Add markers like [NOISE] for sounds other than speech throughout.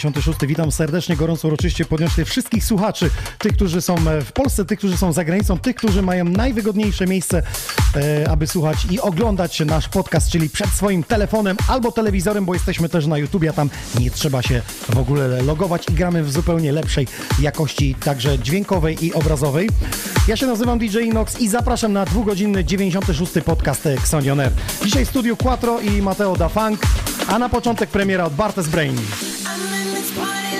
56. Witam serdecznie, gorąco, uroczyście, podniosę wszystkich słuchaczy, tych, którzy są e, w Polsce, tych, którzy są za granicą, tych, którzy mają najwygodniejsze miejsce, e, aby słuchać i oglądać nasz podcast, czyli przed swoim telefonem albo telewizorem, bo jesteśmy też na YouTube, a tam nie trzeba się w ogóle logować i gramy w zupełnie lepszej jakości, także dźwiękowej i obrazowej. Ja się nazywam DJ Inox i zapraszam na dwugodzinny 96. podcast Xonion Air. Dzisiaj studiu Quattro i Mateo da Funk, a na początek premiera od Bartes Brain. I'm in this party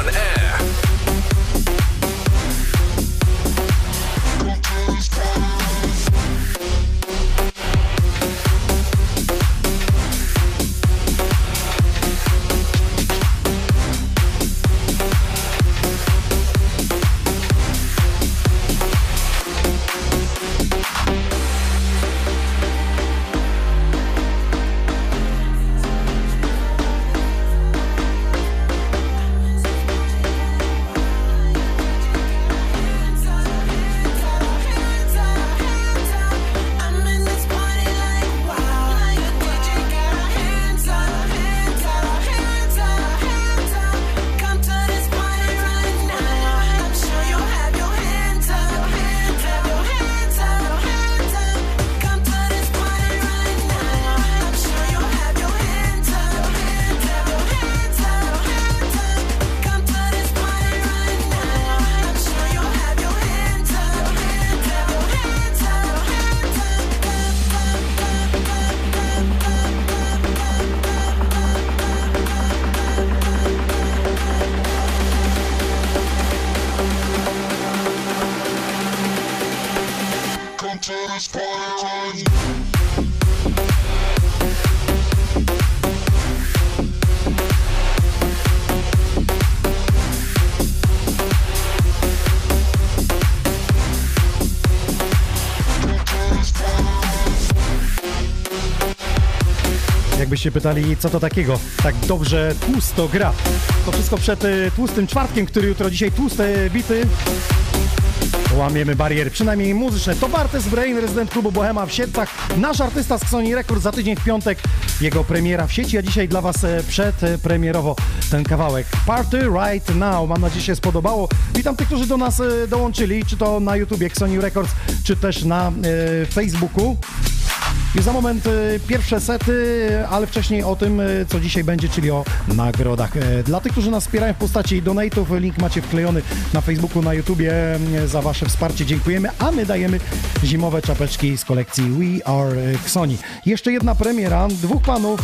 Jakbyście pytali, co to takiego, tak dobrze tłusto gra. To wszystko przed e, tłustym czwartkiem, który jutro dzisiaj tłuste bity. Łamiemy bariery, przynajmniej muzyczne. To Bartes Brain, rezydent klubu Bohema w Siedlcach. Nasz artysta z Sony Records za tydzień w piątek. Jego premiera w sieci, a dzisiaj dla Was e, przedpremierowo ten kawałek. Party Right Now. Mam nadzieję, że się spodobało. Witam tych, którzy do nas e, dołączyli, czy to na YouTubie Sony Records, czy też na e, Facebooku. Już za moment e, pierwsze sety, ale wcześniej o tym, e, co dzisiaj będzie, czyli o nagrodach. E, Dla tych, którzy nas wspierają w postaci donate'ów, link macie wklejony na Facebooku, na YouTubie. E, Za wasze wsparcie dziękujemy, a my dajemy zimowe czapeczki z kolekcji We Are Xoni. Jeszcze jedna premiera dwóch panów,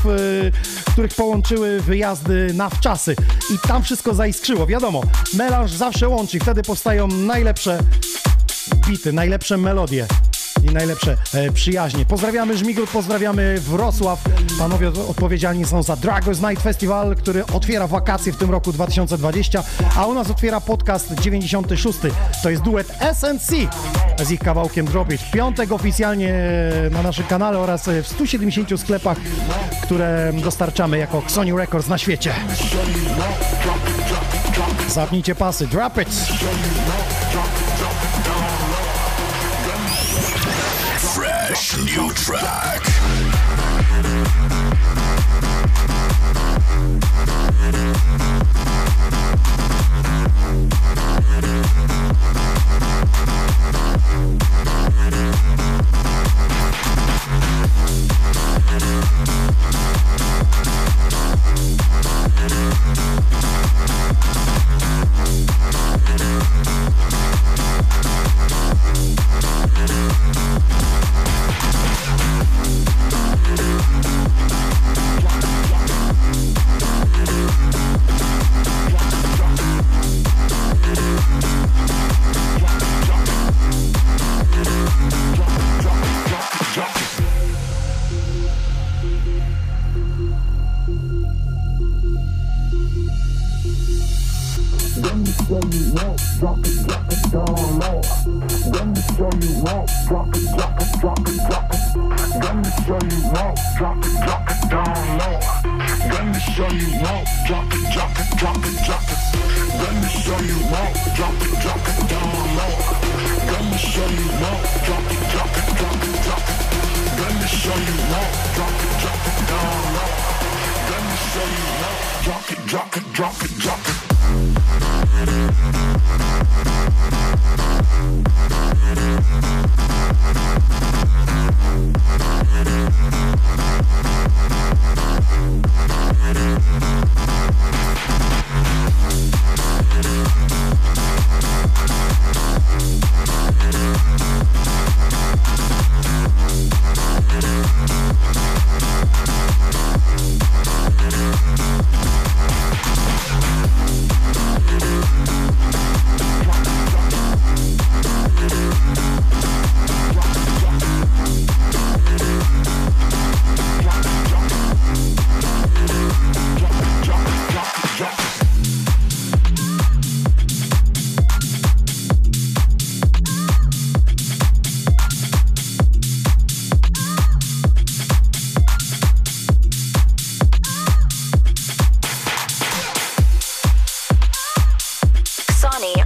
których połączyły wyjazdy na wczasy i tam wszystko zaiskrzyło. Wiadomo, melanż zawsze łączy, wtedy powstają najlepsze bity, najlepsze melodie i najlepsze e, przyjaźnie. Pozdrawiamy Żmigród, pozdrawiamy Wrocław. Panowie od- odpowiedzialni są za Dragos Night Festival, który otwiera wakacje w tym roku 2020, a u nas otwiera podcast 96. To jest duet SNC z ich kawałkiem Drop It. W piątek oficjalnie na naszym kanale oraz w 170 sklepach, które dostarczamy jako Sony Records na świecie. Zapnijcie pasy, drop it! Track.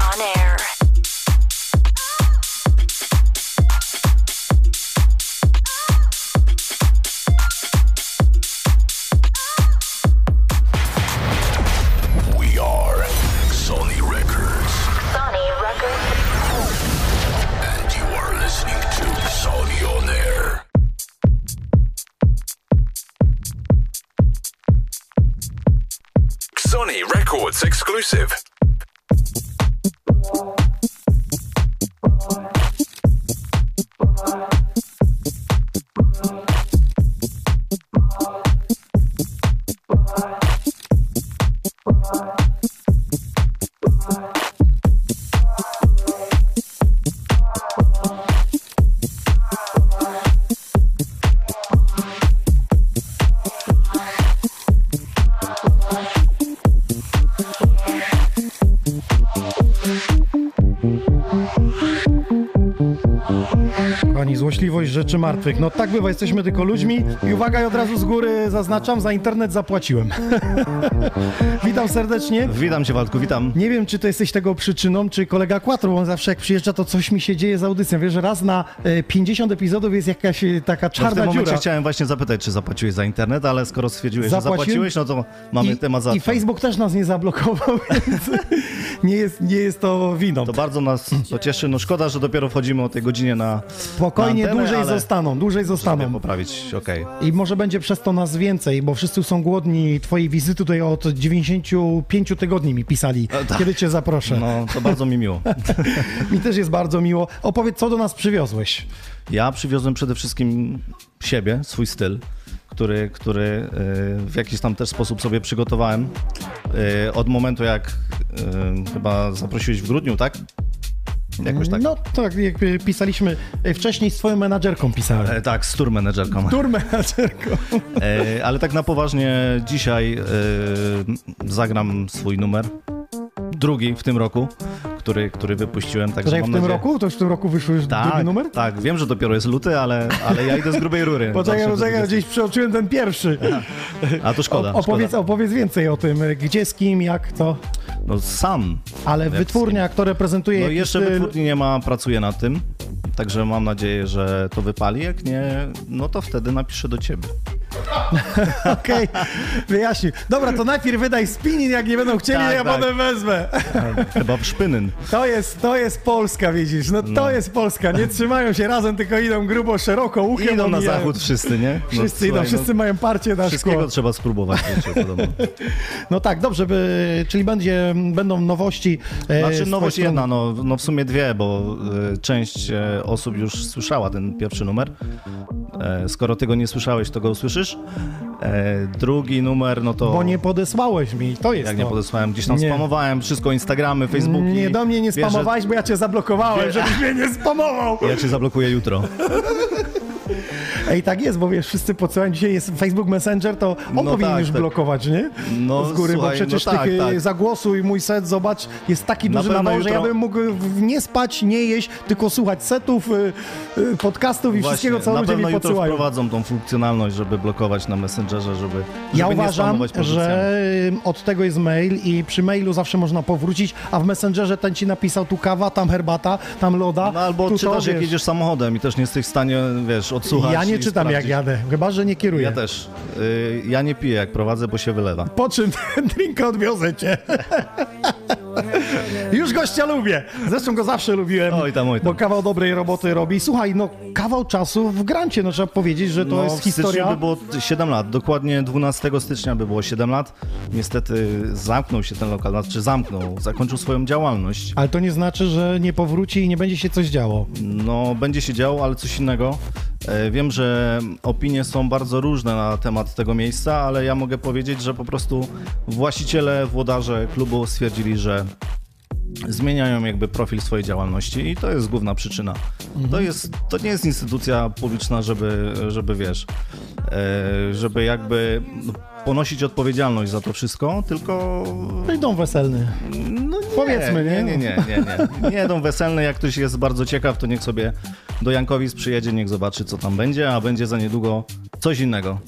On air. Rzeczy martwych. No tak bywa, jesteśmy tylko ludźmi i uwaga, i od razu z góry zaznaczam, za internet zapłaciłem. [LAUGHS] Witam serdecznie. Witam cię Waldku, witam. Nie wiem, czy to jesteś tego przyczyną, czy kolega Quattro, bo on zawsze jak przyjeżdża, to coś mi się dzieje z audycją. Wiesz, że raz na e, 50 epizodów jest jakaś e, taka No w czarna tym momencie dziura. chciałem właśnie zapytać, czy zapłaciłeś za internet, ale skoro stwierdziłeś, że Zapłaciłem. zapłaciłeś, no to mamy I, temat za I Facebook też nas nie zablokował, [LAUGHS] więc nie jest, nie jest to winą. To bardzo nas to cieszy. No szkoda, że dopiero wchodzimy o tej godzinie na, Spokojnie, na antenę, dłużej zostaną, dłużej zostaną. poprawić, okej. I może będzie przez to nas więcej, bo wszyscy są głodni twojej wizyty tutaj od 95 tygodni mi pisali, E, tak. kiedy cię zaproszę. No, to bardzo mi miło. [LAUGHS] Mi też jest bardzo miło. Opowiedz, co do nas przywiozłeś. Ja przywiozłem przede wszystkim siebie, swój styl, który, który e, w jakiś tam też sposób sobie przygotowałem. E, Od momentu, jak e, chyba zaprosiłeś w grudniu, tak? Jakoś tak. No tak, jak pisaliśmy, y, wcześniej z twoją menadżerką pisałem. E, Tak, z tour menedżerką. Tour menadżerką. E, ale tak na poważnie dzisiaj e, zagram swój numer. Drugi w tym roku, który, który wypuściłem. Także Czekaj, mam w tym nadzieję... roku? To już w tym roku wyszły już drugi Tak, numer? tak, wiem, że dopiero jest luty, ale, ale ja idę z grubej rury. [LAUGHS] Poczekaj, poczekaj, 2020. gdzieś przeoczyłem ten pierwszy. A to szkoda. O, opowiedz, szkoda. opowiedz więcej o tym, gdzie, z kim, jak, co. No sam. Ale wytwórnia, kto reprezentuje No jeszcze styl... wytwórni nie ma, pracuję nad tym. Także mam nadzieję, że to wypali. Jak nie, no to wtedy napiszę do ciebie. [LAUGHS] Okej, wyjaśnił. Dobra, to najpierw wydaj spinning, jak nie będą chcieli, Tak, ja tak. potem wezmę. Chyba w Szpynyn. To jest, to jest Polska, widzisz, no to No. jest Polska. Nie trzymają się razem, tylko idą grubo, szeroko, uchem Idą na zachód wszyscy, nie? No, Wszyscy idą, słuchaj, wszyscy mają parcie na Wszystkiego szkło. trzeba spróbować. [LAUGHS] No tak, dobrze, by, czyli będzie, będą nowości. e, Znaczy nowość strony. jedna, no, no w sumie dwie, bo e, część e, osób już słyszała ten pierwszy numer. E, skoro tego nie słyszałeś, to go usłyszysz. E, drugi numer, no to... Bo nie podesłałeś mi, to jest Jak to. nie podesłałem, gdzieś tam Nie. spamowałem wszystko, Instagramy, Facebooki. Nie, do mnie nie Wiesz, że spamowałeś, bo ja cię zablokowałem, Wiesz- żebyś mnie nie spamował. Ja cię zablokuję jutro. [LAUGHS] Ej, tak jest, bo wiesz, wszyscy podsyłają, dzisiaj jest Facebook Messenger, to on No powinien tak, już tak. blokować, nie? No, Z góry, słuchaj, bo przecież no tak, tych, tak. zagłosuj, mój set, zobacz, jest taki Na duży pewno nawał, że ja jutro- bym mógł nie spać, nie jeść, tylko słuchać setów, y, y, podcastów i wszystkiego, co na ludzie mi jutro podsyłają. wprowadzą tą funkcjonalność, żeby blokować na Messengerze, żeby, żeby Ja nie uważam, że od tego jest mail i przy mailu zawsze można powrócić, a w Messengerze ten ci napisał tu kawa, tam herbata, tam loda. No albo tu czytasz, to, jak jedziesz samochodem i też nie jesteś w stanie, wiesz, odsłuchać Ja nie czytam jak sprawdzić. jadę, chyba, że nie kieruję. Ja też. Y, ja nie piję jak prowadzę, bo się wylewa. Po czym [LAUGHS] ten drink odwiozę cię? [LAUGHS] Już gościa lubię. Zresztą go zawsze lubiłem. Oj tam, oj tam. Bo kawał dobrej roboty robi. Słuchaj, no kawał czasu w grancie, no trzeba powiedzieć, że to no, jest historia. by było 7 lat, dokładnie 12 stycznia by było 7 lat. Niestety zamknął się ten lokal, znaczy zamknął, zakończył swoją działalność. Ale to nie znaczy, że nie powróci i nie będzie się coś działo. No, będzie się działo, ale coś innego. E, Wiem, że opinie są bardzo różne na temat tego miejsca, ale ja mogę powiedzieć, że po prostu właściciele, włodarze klubu stwierdzili, że zmieniają jakby profil swojej działalności i to jest główna przyczyna. To, jest, to nie jest instytucja publiczna, żeby, żeby wiesz, e, żeby jakby ponosić odpowiedzialność za to wszystko, tylko No i dom weselny. no nie, Powiedzmy, nie? Nie, nie, nie, nie, nie. Nie, dom weselny, jak ktoś jest bardzo ciekaw, to niech sobie do Jankowic przyjedzie, niech zobaczy, co tam będzie, a będzie za niedługo coś innego.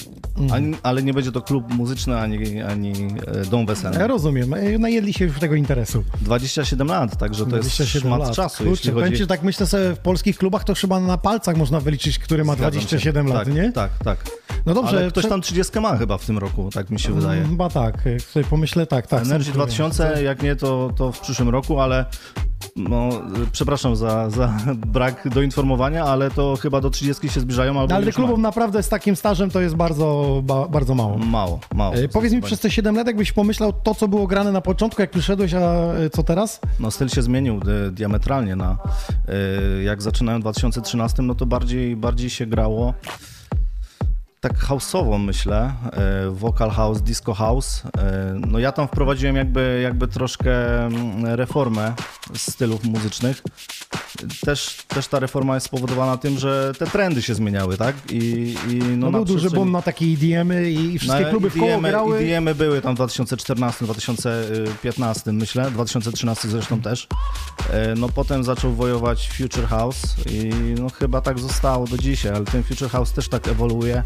Ani, ale nie będzie to klub muzyczny, ani, ani e, dom Ja weselny. rozumiem. E, Najedli się już tego interesu. 27 lat, także to jest 27 szmat lat. czasu, Kurczę, jeśli chodzi... tak myślę sobie, w polskich klubach to chyba na palcach można wyliczyć, który ma Zgadzam 27 się. lat, tak, nie? Tak, tak. No dobrze. ale ktoś prze- tam 30 ma chyba w tym roku, tak mi się wydaje. Chyba tak. Jak sobie pomyślę, tak, tak. Energy są- 2000, jak nie, to, to w przyszłym roku, ale no, przepraszam za, za [LAUGHS] brak doinformowania, ale to chyba do 30 się zbliżają albo No, ale mają. naprawdę z takim stażem to jest bardzo, ba, bardzo mało. Mało, mało. E, Powiedz mi, przez te 7 lat, jakbyś pomyślał to, co było grane na początku, jak przyszedłeś, a e, co teraz? No styl się zmienił y, diametralnie na y, jak zaczynałem w 2013, no to bardziej, bardziej się grało tak house'owo myślę, y, vocal house, disco house. Y, No ja tam wprowadziłem jakby, jakby troszkę mm, reformę stylów muzycznych. Też, też ta reforma jest spowodowana tym, że te trendy się zmieniały, tak? I, i no, No, był duży boom na takie EDM-y i wszystkie kluby w koło EDM-y grały. EDM-y były tam w 2014, 2015 myślę, 2013 zresztą też. E, No potem zaczął wojować Future House i no chyba tak zostało do dzisiaj, ale ten Future House też tak ewoluuje,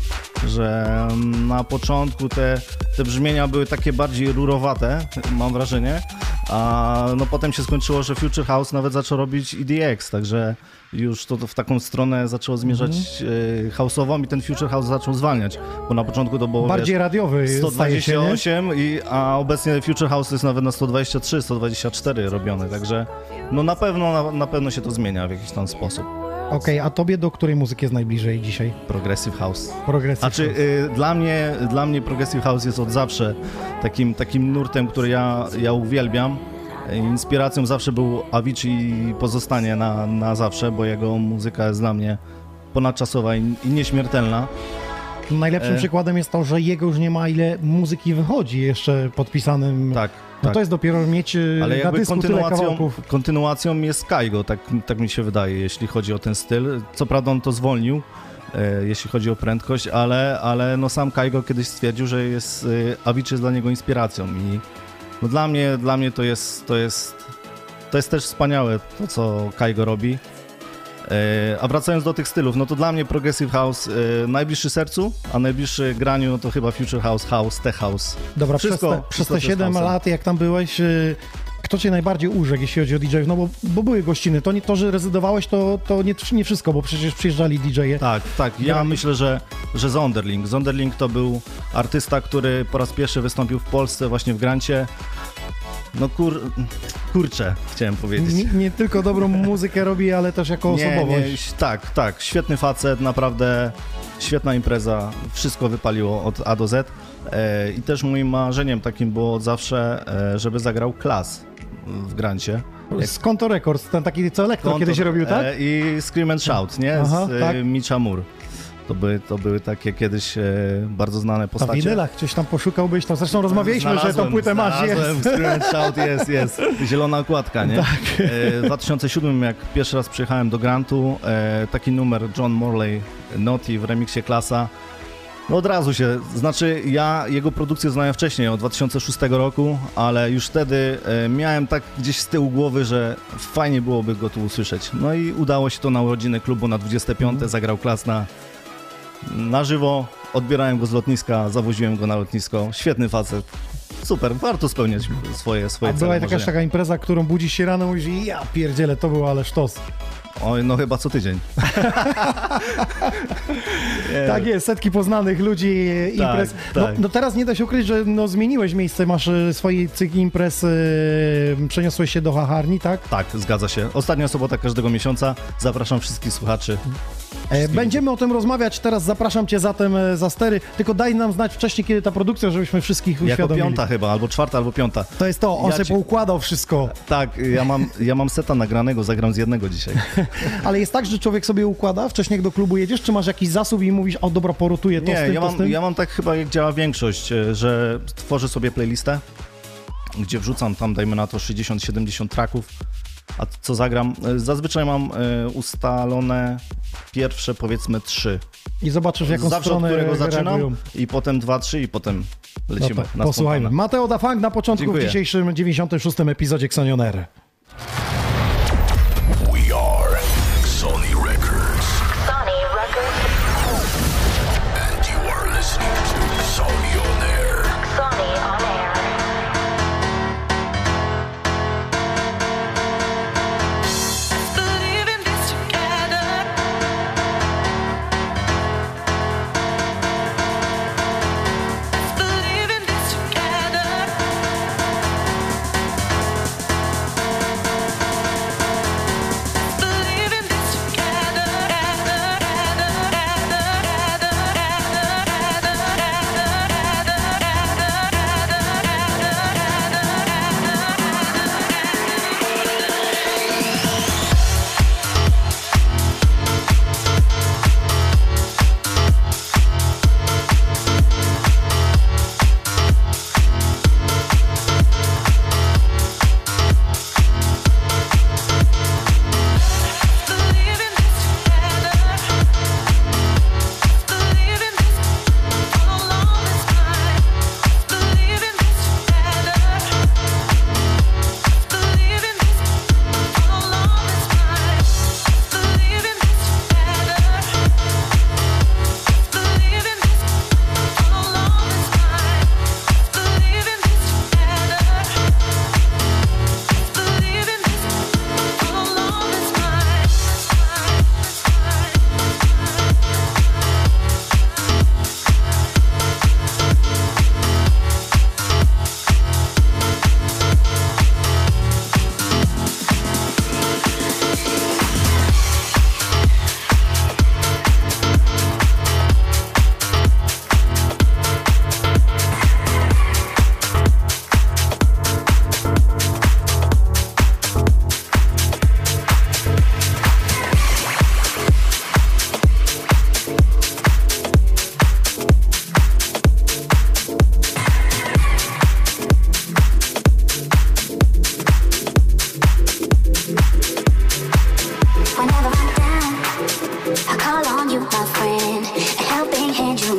że mm, na początku te, te brzmienia były takie bardziej rurowate, mam wrażenie, a no potem się skończyło, że Future House nawet zaczął robić EDX, także już to, to w taką stronę zaczęło zmierzać e, house'ową i ten Future House zaczął zwalniać, bo na początku to było Bardziej wiesz, radiowy staje się, nie? 128, i, a obecnie Future House jest nawet na 123, 124 robione, także no na pewno, na, na pewno się to zmienia w jakiś tam sposób. Okej, a tobie do której muzyki jest najbliżej dzisiaj? Progressive House. Progresji. Znaczy, y, dla, mnie, dla mnie Progressive House jest od zawsze takim, takim nurtem, który ja, ja uwielbiam. Y, Inspiracją zawsze był Avicii i pozostanie na, na zawsze, bo jego muzyka jest dla mnie ponadczasowa i, i nieśmiertelna. Najlepszym e- przykładem jest to, że jego już nie ma ile muzyki wychodzi jeszcze podpisanym. Tak, No tak. to jest dopiero mieć y, Ale na jakby kontynuacją, kawałków. kontynuacją jest Kaigo, tak, tak mi się wydaje, jeśli chodzi o ten styl. Co prawda on to zwolnił, e, jeśli chodzi o prędkość, ale, ale no sam Kaigo kiedyś stwierdził, że jest, e, Avicii jest dla niego inspiracją i no dla mnie, dla mnie to jest, to jest, to jest też wspaniałe to, co Kaigo robi. E, A wracając do tych stylów, no to dla mnie Progressive House e, najbliższy sercu, a najbliższy graniu no to chyba Future House, House, Tech House. Dobra, Wszystko- przez te, przez wszystko te to jest 7 house'em. lat, jak tam byłeś, y, kto cię najbardziej urzekł, jeśli chodzi o DJ-ów? No bo, bo były gościny. To, nie, to że rezydowałeś, to, to nie, nie wszystko, bo przecież przyjeżdżali DJ-e. Tak, tak. Ja Grali- myślę, że, że Zonderling. Zonderling to był artysta, który po raz pierwszy wystąpił w Polsce właśnie w Grancie. No kur... kurczę, chciałem powiedzieć. Nie, nie tylko dobrą [LAUGHS] muzykę robi, ale też jako Nie, osobowość. nie, tak, tak. Świetny facet, naprawdę świetna impreza. Wszystko wypaliło od A do Z. E, I też moim marzeniem takim było od zawsze, e, żeby zagrał klas w Grancie. Z Konto Records, ten taki co elektro Konto- kiedyś robił, tak? E, I Scream and Shout, nie? Aha, Z tak. e, Mitcha Moore. To, by, to były takie kiedyś e, bardzo znane Na postacie. winylach gdzieś tam poszukałbyś, tam zresztą rozmawialiśmy, że tą Znalazłem- płytę masz, znalazłem jest. Jest, jest. Zielona okładka, nie? Tak. W 2007, jak pierwszy raz przyjechałem do Grantu, e, taki numer John Morley, Naughty w remiksie Klasa, no od razu się, znaczy ja jego produkcję znałem wcześniej, od 2006 roku, ale już wtedy e, miałem tak gdzieś z tyłu głowy, że fajnie byłoby go tu usłyszeć. No i udało się to na urodziny klubu na 25, zagrał klas na, na żywo, odbierałem go z lotniska, zawoziłem go na lotnisko, świetny facet. Super, warto spełniać swoje, swoje A cele. była jakaś taka impreza, którą budzisz się rano i mówisz, ja pierdzielę, to było ale sztos. Oj, no chyba co tydzień. [LAUGHS] Tak jest, setki poznanych ludzi, e, imprez. No, tak. no teraz nie da się ukryć, że no, zmieniłeś miejsce, masz e, swojej cykl imprez, e, przeniosłeś się do Hacharni, tak? Tak, zgadza się. Ostatnia sobota każdego miesiąca. Zapraszam wszystkich słuchaczy. E, Będziemy o tym rozmawiać, teraz zapraszam cię zatem e, za stery, tylko daj nam znać wcześniej, kiedy ta produkcja, żebyśmy wszystkich Jako uświadomili. piąta chyba, albo czwarta, albo piąta. To jest to, on Ja sobie ci- poukładał wszystko. Tak, ja mam, ja mam seta nagranego, zagram z jednego dzisiaj. [LAUGHS] [LAUGHS] Ale jest tak, że człowiek sobie układa, wcześniej do klubu jedziesz, czy masz jakiś zasób i mówisz, o dobra, porotuję to Nie, z tym, ja to z mam, tym? ja mam tak chyba jak działa większość, e, że tworzę sobie playlistę, gdzie wrzucam tam, dajmy na to 60-70 tracków, a co zagram, e, zazwyczaj mam e, ustalone pierwsze powiedzmy trzy. I zobaczysz, jaką Zawsze od stronę którego zaczynam reagują. i potem dwa, trzy i potem No lecimy to na posłuchajmy. spontana. Mateo da Funk na początku Dziękuję. w dzisiejszym 96. epizodzie Xonioner.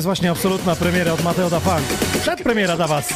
jest właśnie absolutna premiera od Mateo da Funk. Przedpremiera dla was.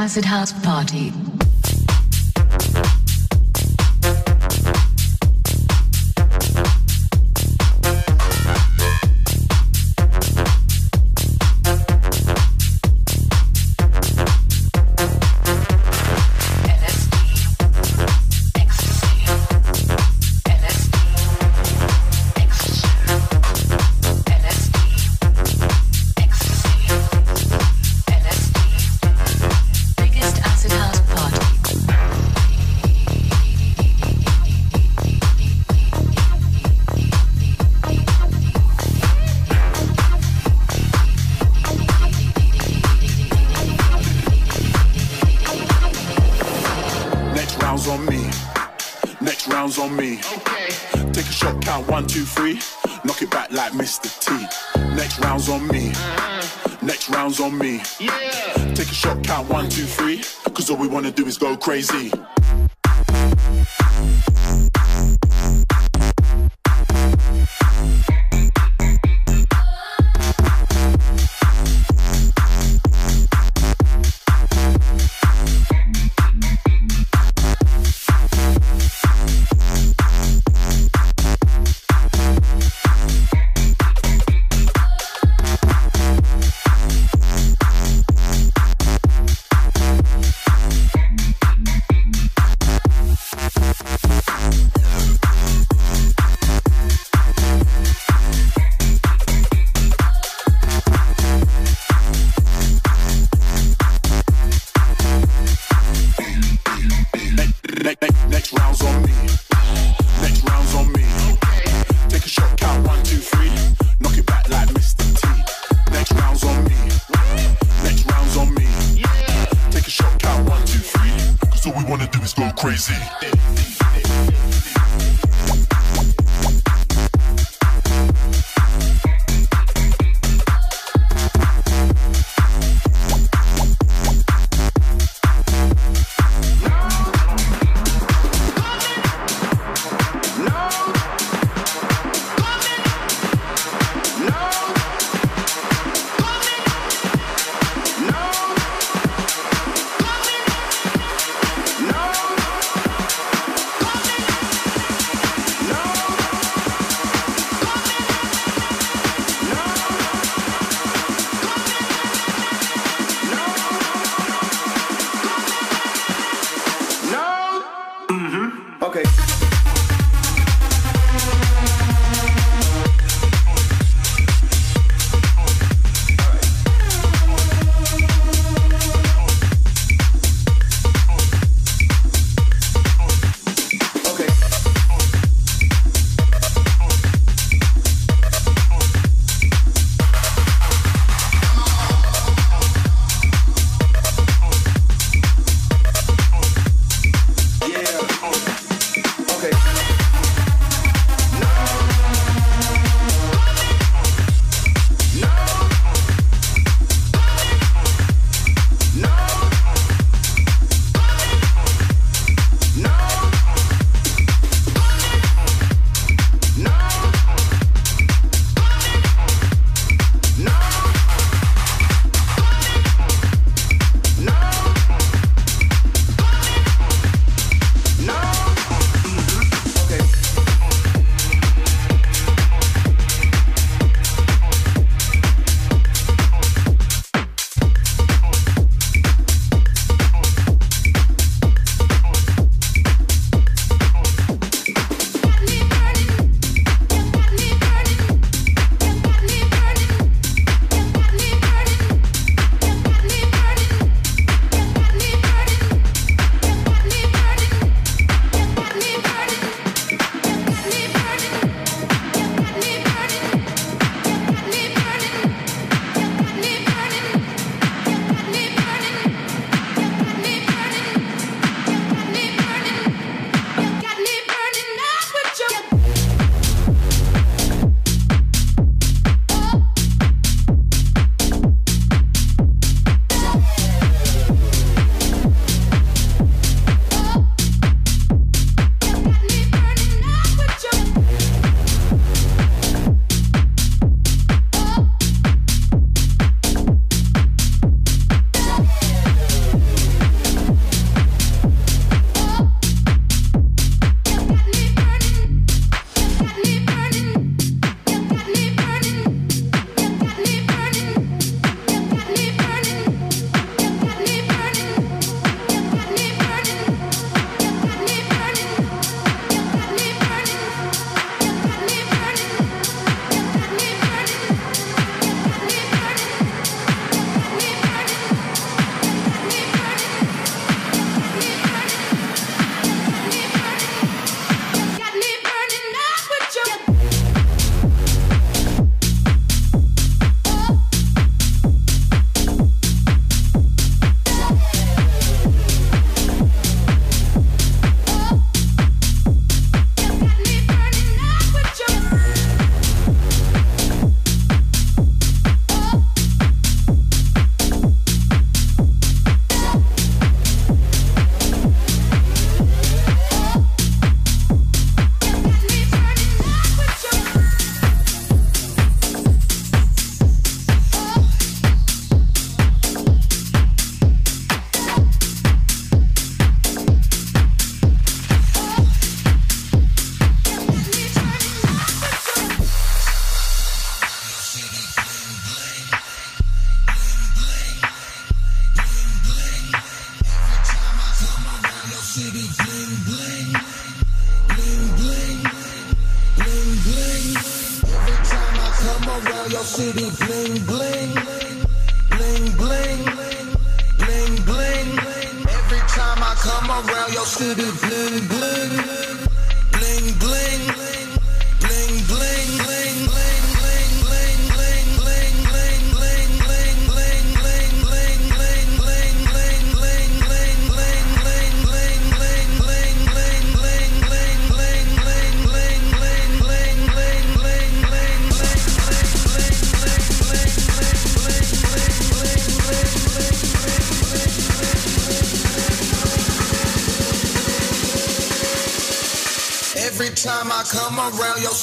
Acid house party. Crazy.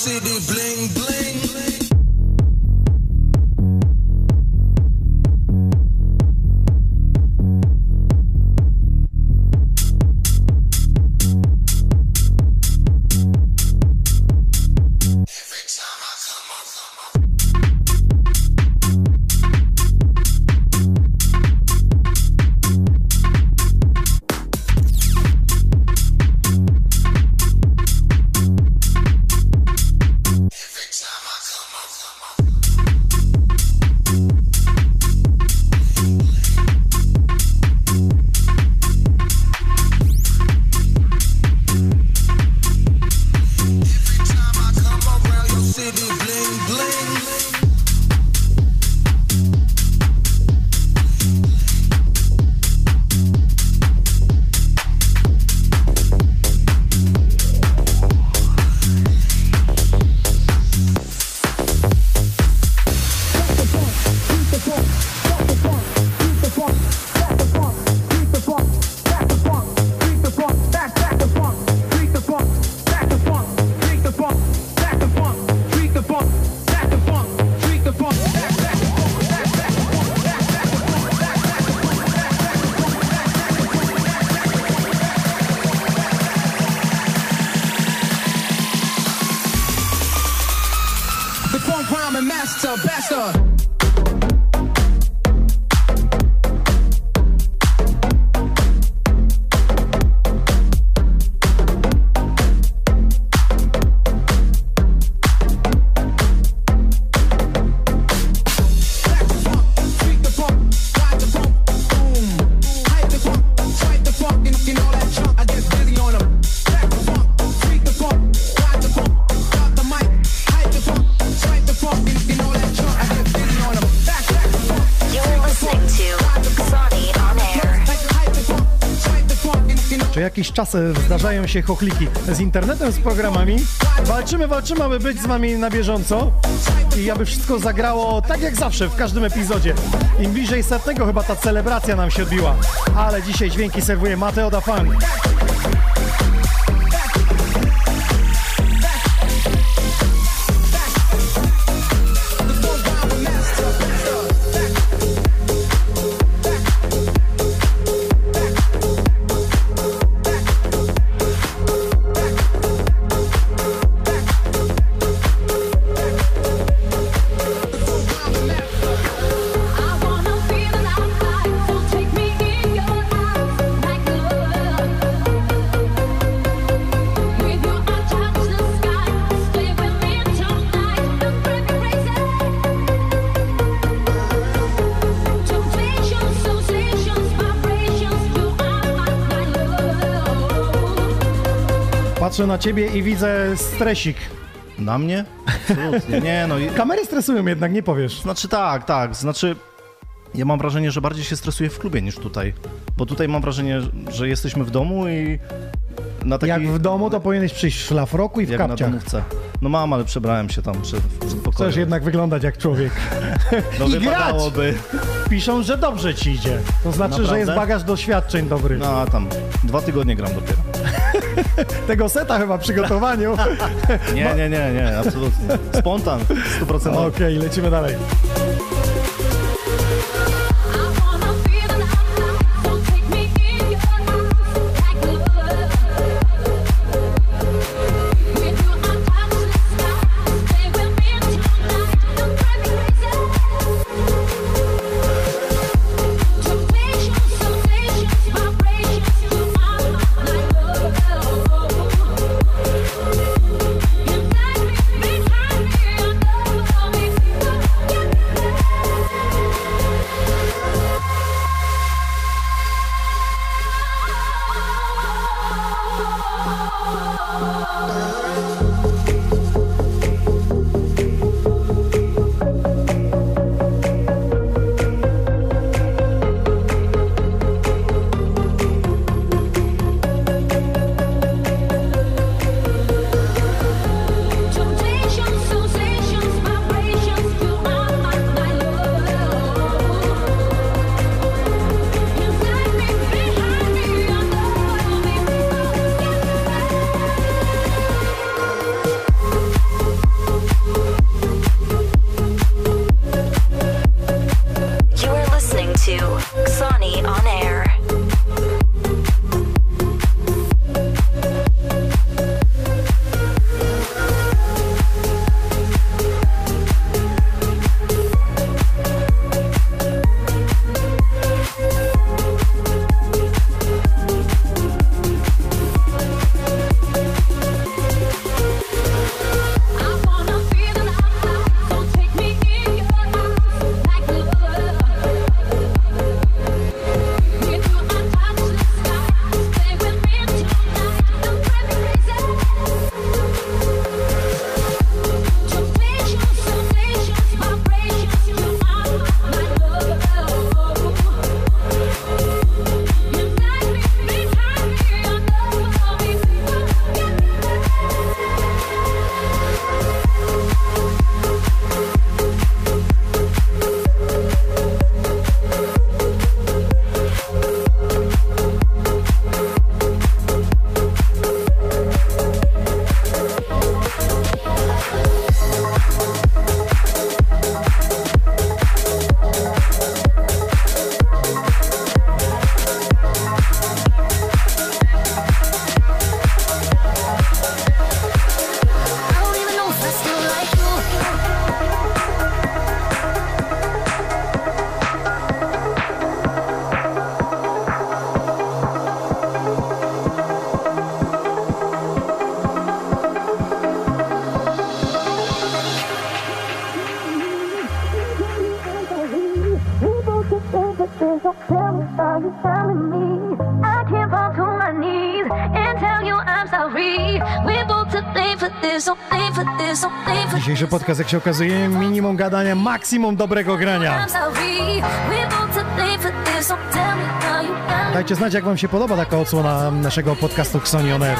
see the Czy jakiś czas e, zdarzają się chochliki z internetem, z programami? Walczymy, walczymy, aby być z wami na bieżąco i aby wszystko zagrało tak jak zawsze w każdym epizodzie. Im bliżej setnego chyba ta celebracja nam się odbiła. Ale dzisiaj dźwięki serwuje Mateo da Funk. Patrzę na ciebie i widzę stresik. Na mnie? Absolutnie. [LAUGHS] Nie, no. Kamery stresują jednak, nie powiesz. Znaczy tak, tak. Znaczy ja mam wrażenie, że bardziej się stresuję w klubie niż tutaj. Bo tutaj mam wrażenie, że jesteśmy w domu i na. Jak w domu, to powinieneś przyjść w szlafroku i w jak na kapciach. domówce. No mam, ale przebrałem się tam przed, w przedpokoju. Chcesz jednak wyglądać jak człowiek. No [LAUGHS] I grać! wypadałoby. Piszą, że dobrze ci idzie. To znaczy, że Naprawdę? jest bagaż doświadczeń dobry. No a tam dwa tygodnie gram dopiero. [LAUGHS] Tego seta chyba w przygotowaniu. Nie, nie, nie, nie, absolutnie. Spontan, [LAUGHS] 100%. Okej, lecimy dalej. Dzisiejszy podcast, jak się okazuje, minimum gadania, maksimum dobrego grania. Found Dajcie znać, jak wam się podoba taka odsłona naszego podcastu Xoni On Air.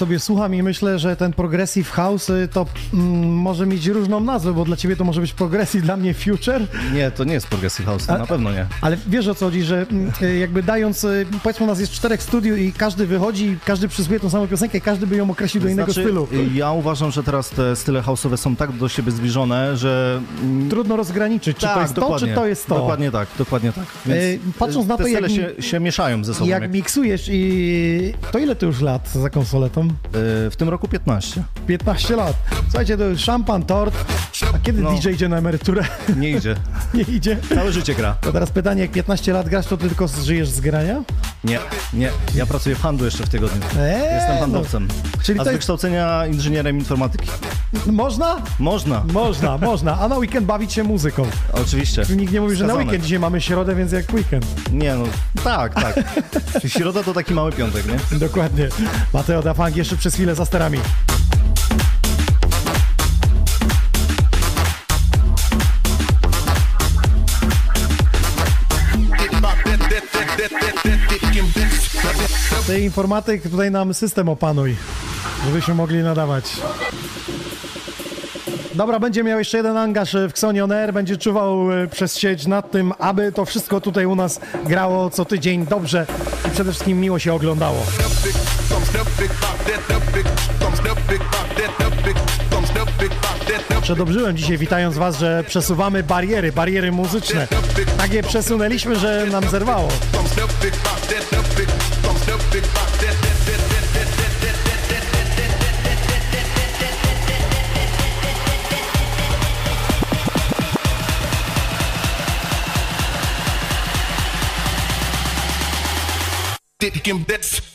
Sobie słucham i myślę, że ten Progressive House y, to mm, może mieć różną nazwę, bo dla ciebie to może być Progressive, dla mnie Future. Nie, to nie jest Progressive House, to A- na pewno nie. Ale wiesz o co chodzi, że mm, y, jakby dając, y, powiedzmy u nas jest czterech studiów i każdy wychodzi, każdy przysłuje tą samą piosenkę każdy by ją określił do innego Znaczy, stylu. Ja uważam, że teraz te style house'owe są tak do siebie zbliżone, że... mm, Trudno rozgraniczyć, czy to tak, jest to, dokładnie. czy to jest to. Dokładnie tak, dokładnie tak. E, patrząc na te to, jak się, się mieszają ze sobą. Jak jak- miksujesz i to ile ty już lat za konsoletą? E, w tym roku 15. 15 lat. Słuchajcie, to już szampan, tort. A kiedy No. DJ idzie na emeryturę? Nie idzie. [LAUGHS] Nie idzie? Całe życie gra. To teraz pytanie, jak 15 lat grasz, to ty tylko żyjesz z grania? Nie, nie. Ja pracuję w handlu jeszcze w tygodniu. Eee, Jestem no. handlowcem. Czyli A z jest- wykształcenia inżynierem informatyki. Można? Można. Można, [LAUGHS] można. A na weekend bawić się muzyką. Oczywiście. Nikt nie mówi, że na weekend dzisiaj mamy środę, więc jak weekend. Nie no, tak, tak. [LAUGHS] Środa to taki mały piątek, nie? Dokładnie. Mateo Dafang jeszcze przez chwilę za sterami. Ty informatyk, tutaj nam system opanuj. żebyśmy mogli nadawać. Dobra, będzie miał jeszcze jeden angaż w Xonion Air, będzie czuwał e, przez sieć nad tym, aby to wszystko tutaj u nas grało co tydzień dobrze i przede wszystkim miło się oglądało. Przedobrzyłem dzisiaj witając Was, że przesuwamy bariery, bariery muzyczne. Tak je przesunęliśmy, że nam zerwało. We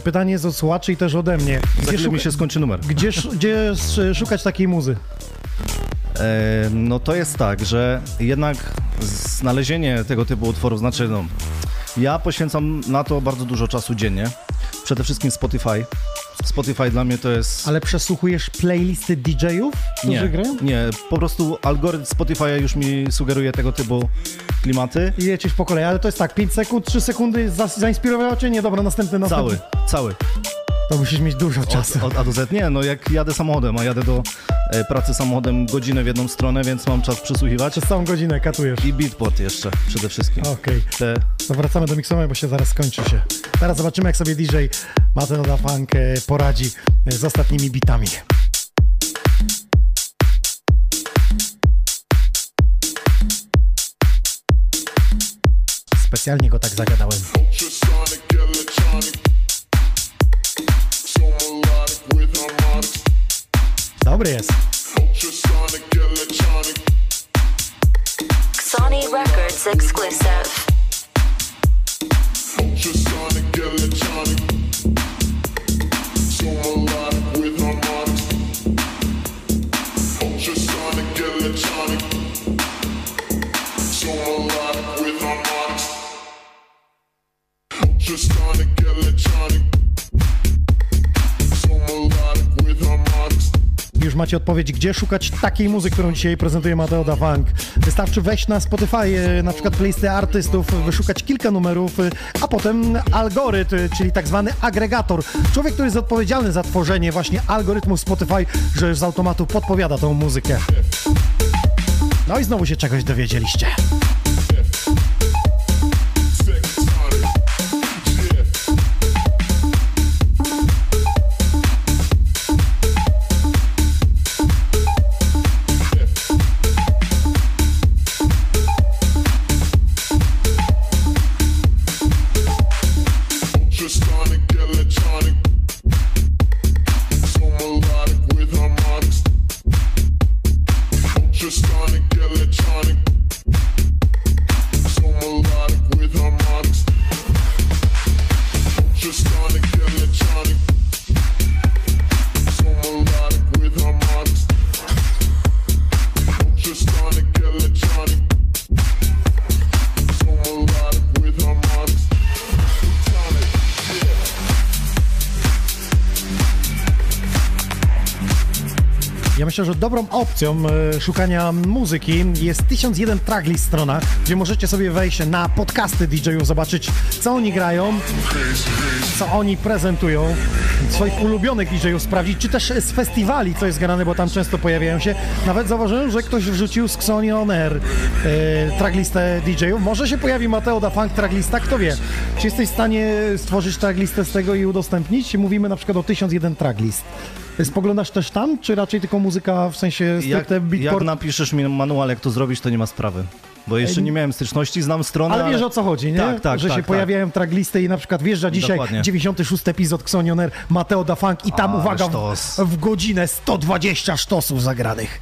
Słuchaj, pytanie jest od słuchaczy i też ode mnie. Chwilę mi się skończy numer. Gdzie, gdzie sz- szukać takiej muzy? E, no to jest tak, że jednak znalezienie tego typu utworów, znaczy no, ja poświęcam na to bardzo dużo czasu dziennie. Przede wszystkim Spotify. Spotify dla mnie to jest... Ale przesłuchujesz playlisty DJ-ów, którzy Nie, grają? nie, po prostu algorytm Spotify już mi sugeruje tego typu klimaty. I lecisz po kolei, ale to jest tak, 5 sekund, 3 sekundy za, zainspirowało cię? Nie, dobra, następny, następny. Cały, cały. To musisz mieć dużo czasu. Od, od A do Z? Nie, no jak jadę samochodem, a jadę do e, pracy samochodem godzinę w jedną stronę, więc mam czas przysłuchiwać. Przez całą godzinę katujesz. I beatport jeszcze przede wszystkim. Okej. Te To wracamy do miksowania, bo się zaraz skończy się. Teraz zobaczymy, jak sobie DJ Mateo da Funk poradzi z ostatnimi bitami. Specjalnie go tak zagadałem. Dobry jest. Sony Records exclusive. Macie odpowiedź, gdzie szukać takiej muzyki, którą dzisiaj prezentuje Mateo da Funk. Wystarczy wejść na Spotify, e, na przykład playlisty artystów, wyszukać kilka numerów, e, a potem algorytm, czyli tak zwany agregator. Człowiek, który jest odpowiedzialny za tworzenie właśnie algorytmu Spotify, że z automatu podpowiada tą muzykę. No i znowu się czegoś dowiedzieliście. Dobrą opcją e, szukania muzyki jest 1001 tracklist strona, gdzie możecie sobie wejść na podcasty DJ-ów, zobaczyć co oni grają, co oni prezentują, swoich ulubionych DJ-ów sprawdzić, czy też z festiwali, co jest grane, bo tam często pojawiają się. Nawet zauważyłem, że ktoś wrzucił z Xoni On Air e, tracklistę DJ-ów. Może się pojawi Mateo da Funk tracklista, kto wie. Czy jesteś w stanie stworzyć tracklistę z tego i udostępnić? Mówimy na przykład o 1001 tracklist. Spoglądasz też tam, czy raczej tylko muzyka w sensie Jak, stricte jak beatport? napiszesz mi manual, jak to zrobić, to nie ma sprawy. Bo jeszcze nie miałem styczności, znam stronę, Ale wiesz o co chodzi, nie? Tak, tak, Że tak, się tak. pojawiają tracklisty i na przykład wjeżdża dzisiaj Dokładnie. 96 epizod Xonioner Mateo da Funk i tam, Ale uwaga, w, w godzinę 120 sztosów zagranych.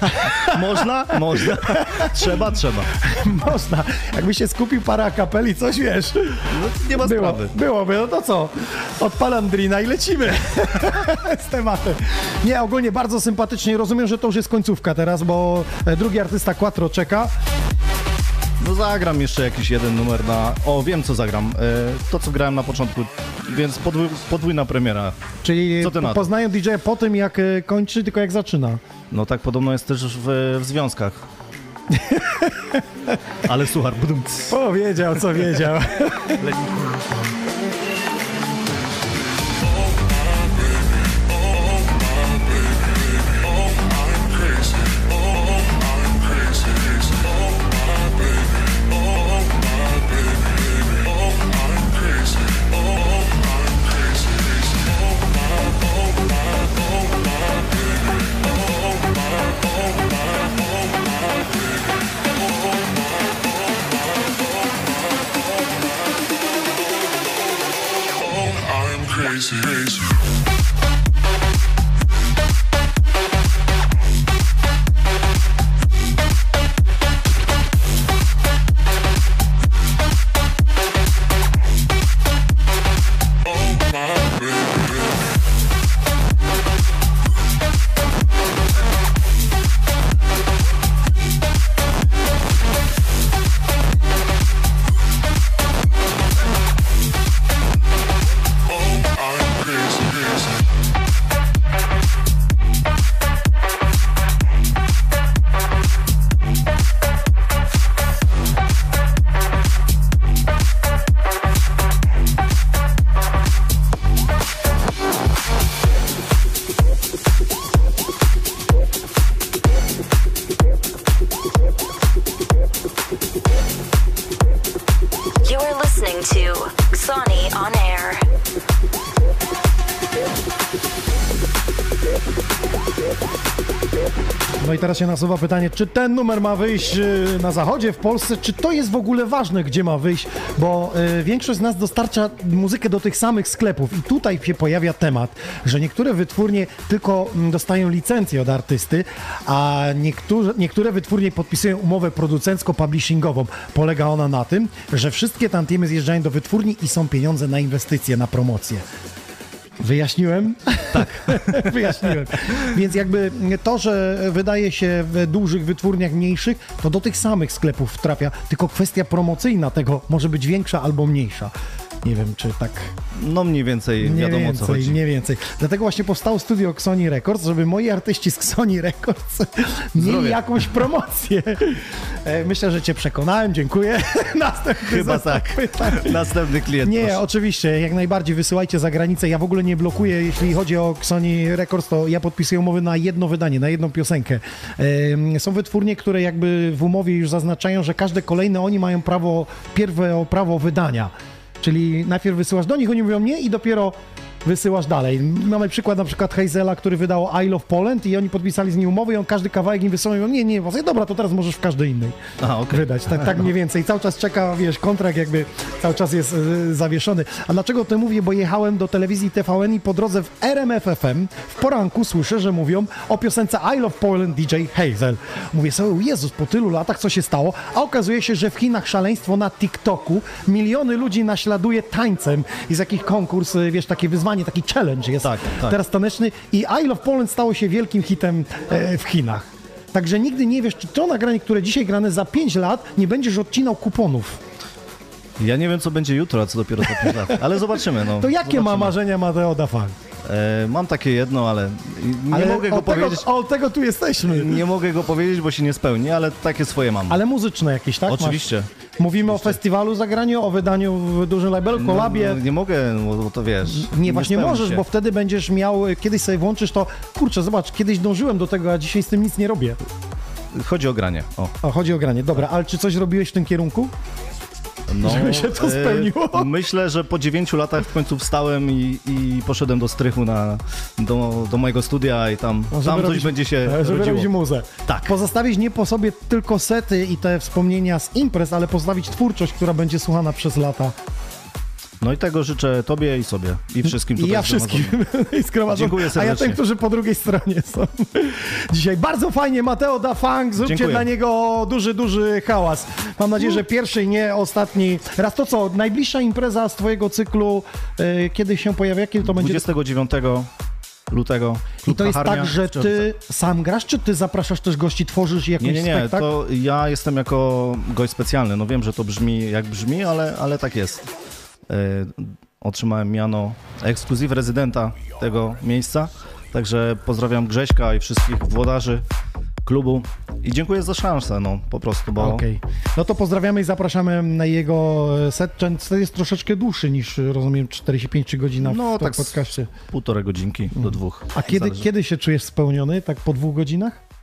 [LAUGHS] Można? Można. trzeba, trzeba. [LAUGHS] Można. Jakby się skupił parę akapeli, coś wiesz. No, nie ma Było, sprawy. byłoby, no to co? Odpalam drina i lecimy [LAUGHS] z tematem. Nie, ogólnie bardzo sympatycznie. Rozumiem, że to już jest końcówka teraz, bo e, drugi artysta Quattro czeka. No zagram jeszcze jakiś jeden numer na... O, wiem co zagram. E, To, co grałem na początku, więc podwój, podwójna premiera. Czyli Co ty na poznają DJ po tym, jak e, kończy, tylko jak zaczyna. No tak podobno jest też w, w związkach. [LAUGHS] Ale słuchaj, budum. Powiedział, co wiedział. [LAUGHS] crazy, nasuwa pytanie, czy ten numer ma wyjść y, na zachodzie, w Polsce, czy to jest w ogóle ważne, gdzie ma wyjść, bo y, większość z nas dostarcza muzykę do tych samych sklepów i tutaj się pojawia temat, że niektóre wytwórnie tylko mm, dostają licencję od artysty, a niektóre, niektóre wytwórnie podpisują umowę producencko-publishingową. Polega ona na tym, że wszystkie tantiemy zjeżdżają do wytwórni i są pieniądze na inwestycje, na promocję. Wyjaśniłem? Tak. [LAUGHS] Wyjaśniłem. Więc jakby to, że wydaje się w dużych wytwórniach mniejszych, to do tych samych sklepów trafia, tylko kwestia promocyjna tego może być większa albo mniejsza. Nie wiem, czy tak No mniej więcej nie wiadomo więcej, co chodzi. nie więcej. Dlatego właśnie powstało studio Xoni Records, żeby moi artyści z Xoni Records [LAUGHS] mieli Zdrowie. jakąś promocję. E, Myślę, że cię przekonałem, dziękuję. [LAUGHS] Następny Chyba tak. pytań. Następny klient. Nie, proszę. oczywiście, jak najbardziej wysyłajcie za granicę. Ja w ogóle nie blokuję, jeśli chodzi o Sony Records, to ja podpisuję umowy na jedno wydanie, na jedną piosenkę. Em, Są wytwórnie, które jakby w umowie już zaznaczają, że każde kolejne oni mają prawo, pierwe o prawo wydania. Czyli najpierw wysyłasz do nich, oni mówią nie i dopiero wysyłasz dalej. Mamy przykład na przykład Hazela, który wydał I Love Poland i oni podpisali z nim umowę i on każdy kawałek im wysyłał i mówią, nie, nie, właśnie, dobra, to teraz możesz w każdej innej okej. wydać. Tak, tak mniej więcej. Cały czas czeka, wiesz, kontrakt jakby cały czas jest y, zawieszony. A dlaczego o tym mówię? Bo jechałem do telewizji TVN i po drodze w RMF FM w poranku słyszę, że mówią o piosence I Love Poland DJ Hazel. Mówię sobie, Jezus, po tylu latach co się stało? A okazuje się, że w Chinach szaleństwo na TikToku. Miliony ludzi naśladuje tańcem. Jest jakiś konkurs, y, wiesz, takie wyzwanie, taki challenge jest Tak, tak. teraz taneczny i I Love Poland stało się wielkim hitem e, w Chinach. Także nigdy nie wiesz, czy to nagranie, które dzisiaj grane za 5 lat, nie będziesz odcinał kuponów. Ja nie wiem, co będzie jutro, a co dopiero za 5 lat. Ale zobaczymy. No. To jakie ma zobaczymy. marzenia Mateo da Funk? E, mam takie jedno, ale nie Ale mogę go od tego, powiedzieć. Od tego tu jesteśmy. Nie mogę go powiedzieć, bo się nie spełni, ale takie swoje mam. Ale muzyczne jakieś, tak? Oczywiście. Masz? Mówimy o festiwalu zagraniu, o wydaniu w dużym labelu, kolabie. No, no, nie mogę, no, bo to wiesz. Nie, właśnie spełni możesz, się. bo wtedy będziesz miał, kiedyś sobie włączysz to, kurczę, zobacz, kiedyś dążyłem do tego, a dzisiaj z tym nic nie robię. Chodzi o granie. O. O, chodzi o granie. Dobra, ale czy coś robiłeś w tym kierunku? No, Żeby się to e, spełniło? Myślę, że po dziewięciu latach w końcu wstałem i, i poszedłem do strychu na, do, do mojego studia i tam, No, tam coś robić- będzie się e, Żeby rodziło. robić muzę. Tak. Pozostawić nie po sobie tylko sety i te wspomnienia z imprez, ale pozostawić twórczość, która będzie słuchana przez lata. No i tego życzę tobie i sobie i wszystkim I tutaj ja wszystkim. [LAUGHS] I. Dziękuję A ja serdecznie. tym, którzy po drugiej stronie są. Dzisiaj bardzo fajnie, Mateo da Funk, zróbcie Dziękuję. dla niego duży, duży hałas. Mam nadzieję, że pierwszy i nie ostatni. Raz to co, najbliższa impreza z twojego cyklu, e, kiedy się pojawia, kiedy to będzie? 29 lutego. I Klub to jest Kacharnia tak, że ty sam grasz, czy ty zapraszasz też gości, tworzysz jakiś Nie, nie, nie, spektakl? to ja jestem jako gość specjalny. No wiem, że to brzmi jak brzmi, ale, ale tak jest. E, otrzymałem miano ekskluzyw rezydenta tego miejsca, także pozdrawiam Grześka i wszystkich włodarzy klubu i dziękuję za szansę, no po prostu, bo Okej. No to pozdrawiamy i zapraszamy na jego set. Ten set jest troszeczkę dłuższy niż, rozumiem, 45 godzina w no tak podcaście. półtorej godzinki do dwóch. A kiedy, Zależy. kiedy się czujesz spełniony? Tak po dwóch godzinach?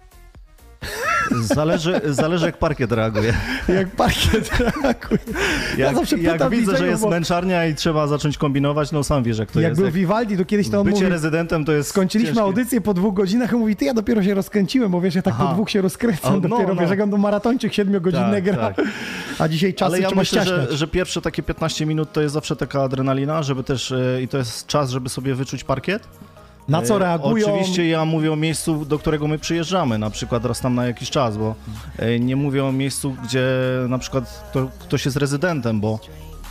Zależy, zależy jak parkiet reaguje. Jak parkiet reaguje. Ja Jak, zawsze jak pytam widzę, że jest bo męczarnia i trzeba zacząć kombinować, no sam wiesz jak to Jak jest. był Vivaldi, to kiedyś to on Bycie mówi... rezydentem to jest Skończyliśmy ciężkie. audycję po dwóch godzinach i mówi, ty ja dopiero się rozkręciłem, bo wiesz, ja tak po Aha. dwóch się rozkręcam A, no, dopiero, no. wiesz, jak on do maratończyk siedmiogodzinny Tak, gra. tak. A dzisiaj czasy Ale ja trzeba myślę, że, że pierwsze takie 15 minut to jest zawsze taka adrenalina, żeby też e, i to jest czas, żeby sobie wyczuć parkiet. Na co E, reagują? Oczywiście ja mówię o miejscu, do którego my przyjeżdżamy, na przykład raz tam na jakiś czas, bo e, nie mówię o miejscu, gdzie na przykład kto, ktoś jest rezydentem, bo,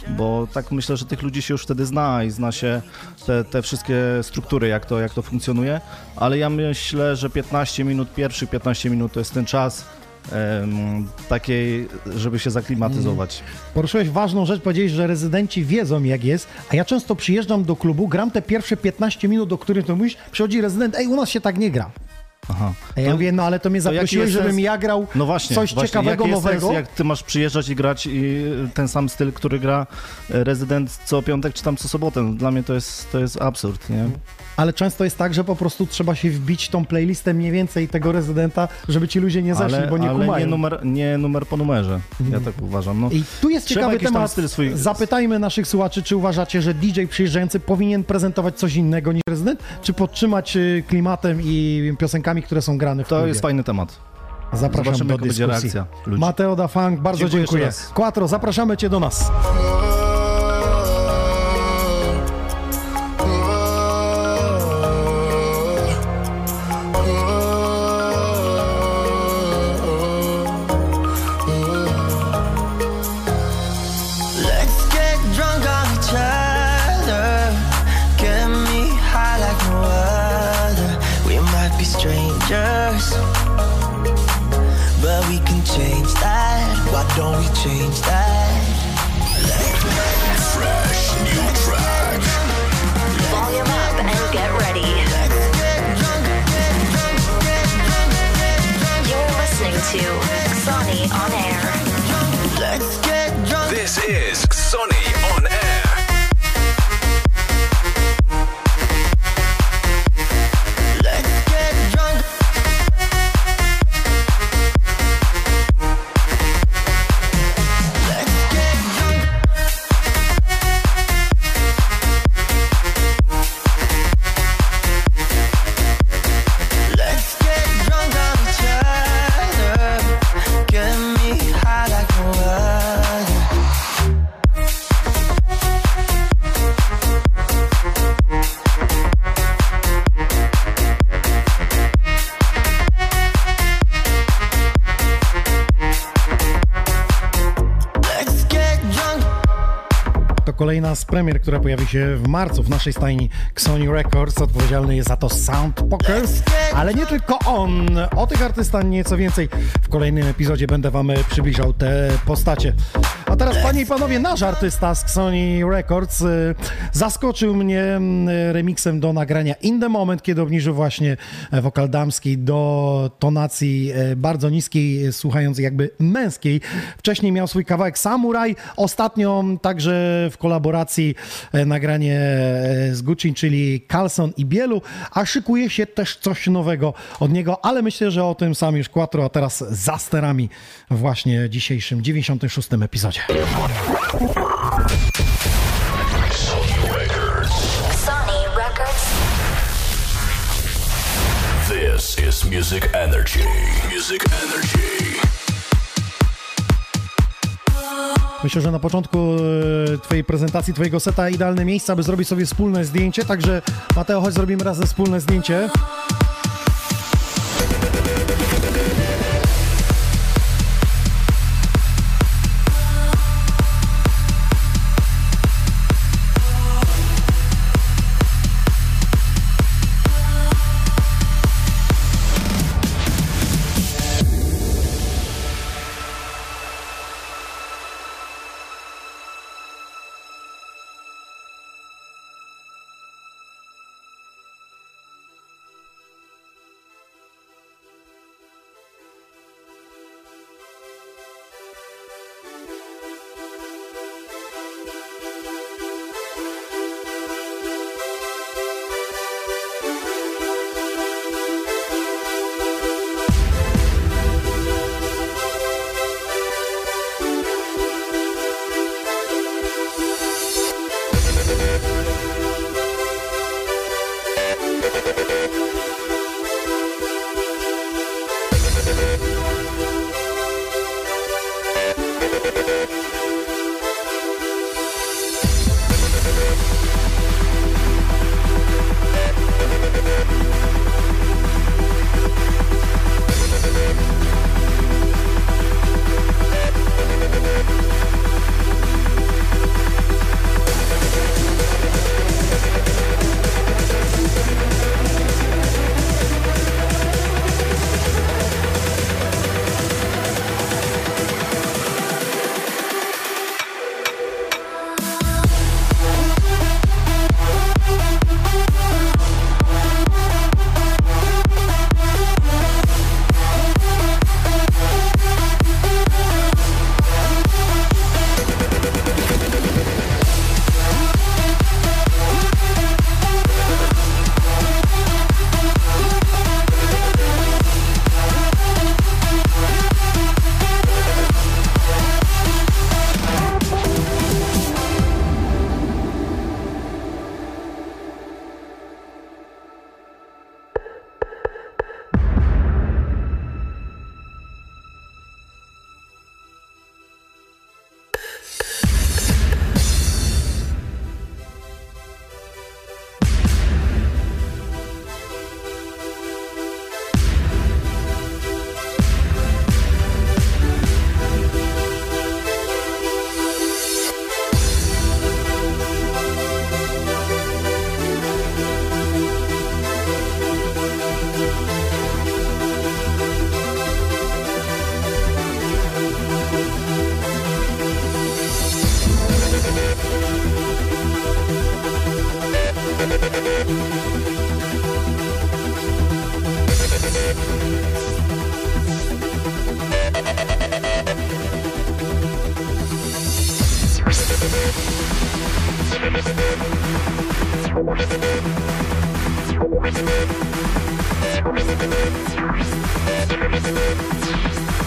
bo tak myślę, że tych ludzi się już wtedy zna i zna się te, te wszystkie struktury, jak to, jak to funkcjonuje, ale ja myślę, że 15 minut, pierwszy 15 minut to jest ten czas takiej, żeby się zaklimatyzować. Poruszyłeś ważną rzecz, powiedziałeś, że rezydenci wiedzą jak jest, a ja często przyjeżdżam do klubu, gram te pierwsze 15 minut, do których to mówisz, przychodzi rezydent, ej, u nas się tak nie gra. Aha. A ja mówię, no ale to mnie to zaprosiłeś, żebym sens? ja grał No właśnie, coś właśnie. ciekawego, Jaki nowego. Sens, jak ty masz przyjeżdżać i grać i ten sam styl, który gra e, rezydent co piątek czy tam co sobotę. Dla mnie to jest, to jest absurd, nie? Ale często jest tak, że po prostu trzeba się wbić tą playlistę mniej więcej tego rezydenta, żeby ci ludzie nie zeszli, ale bo nie ale kumają. nie numer, nie numer po numerze. Ja tak uważam. No. I tu jest ciekawy temat. swój- Zapytajmy naszych słuchaczy, czy uważacie, że DJ przyjeżdżający powinien prezentować coś innego niż rezydent, czy podtrzymać y, klimatem i piosenkami, które są grane w To klubie? jest fajny temat. Zapraszam Zobaczymy, do dyskusji. Mateo da Funk, bardzo Dziękuję dziękuję. Quattro, zapraszamy cię do nas. Kolejna z premier, która pojawi się w marcu w naszej stajni Sony Records. Odpowiedzialny jest za to Sound Poker, ale nie tylko on. O tych artystach nieco więcej w kolejnym epizodzie będę wam przybliżał te postacie. A teraz, panie i panowie, nasz artysta z Sony Records y, zaskoczył mnie mm, remixem do nagrania In The Moment, kiedy obniżył właśnie e, wokal damski do tonacji e, bardzo niskiej, słuchając jakby męskiej. Wcześniej miał swój kawałek Samurai, ostatnio także w kolaboracji e, nagranie z Gucci, czyli Carlson i Bielu, a szykuje się też coś nowego od niego, ale myślę, że o tym sam już Quattro, a teraz za sterami właśnie dzisiejszym 96. epizodzie. Sony Records. This is Music Energy. Music Energy. Myślę, że na początku e, Twojej prezentacji, Twojego seta idealne miejsce, aby zrobić sobie wspólne zdjęcie. Także Mateo, chodź zrobimy razem wspólne zdjęcie.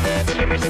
You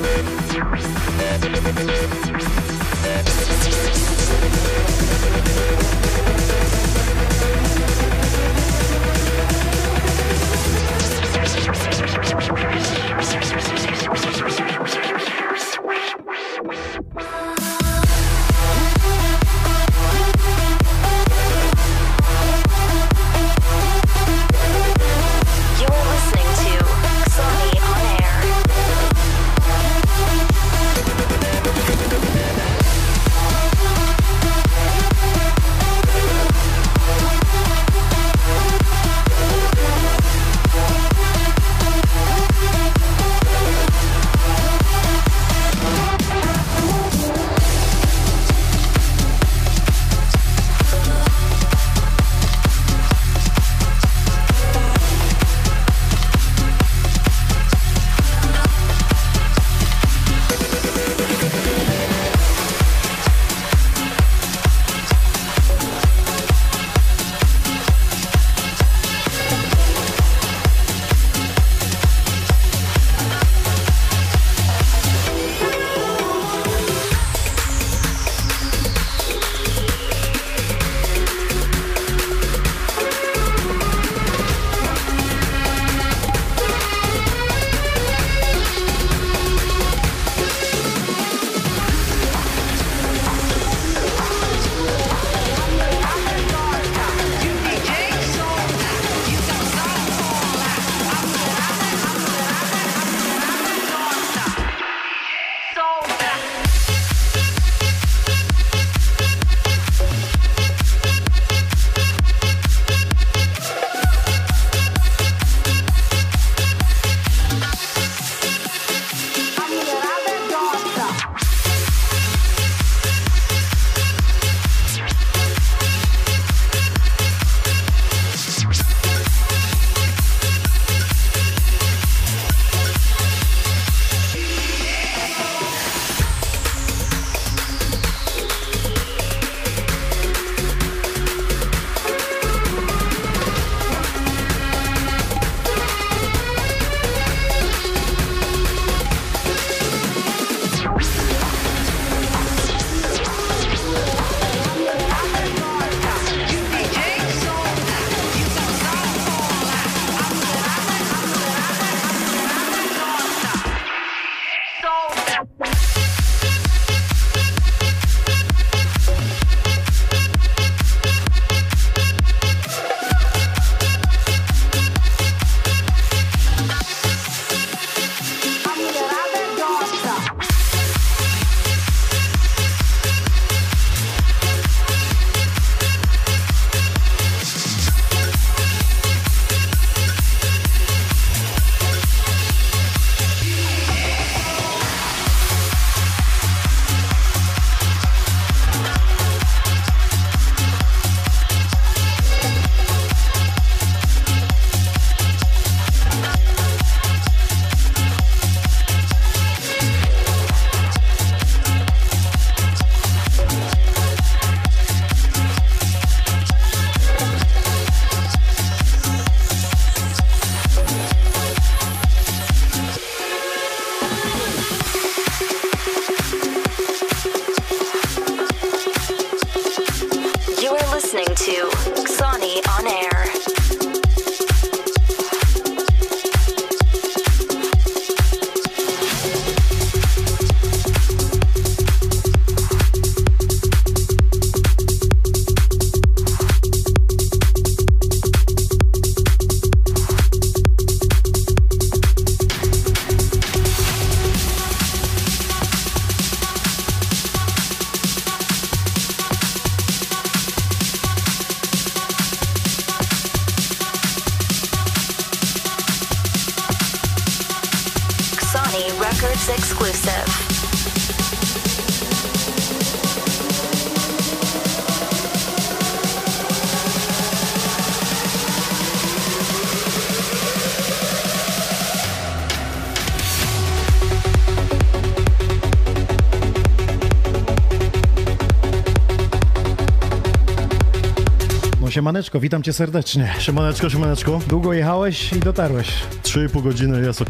Siemaneczko, witam cię serdecznie. Siemaneczko, siemaneczko. Długo jechałeś i dotarłeś. 3,5 godziny jest ok.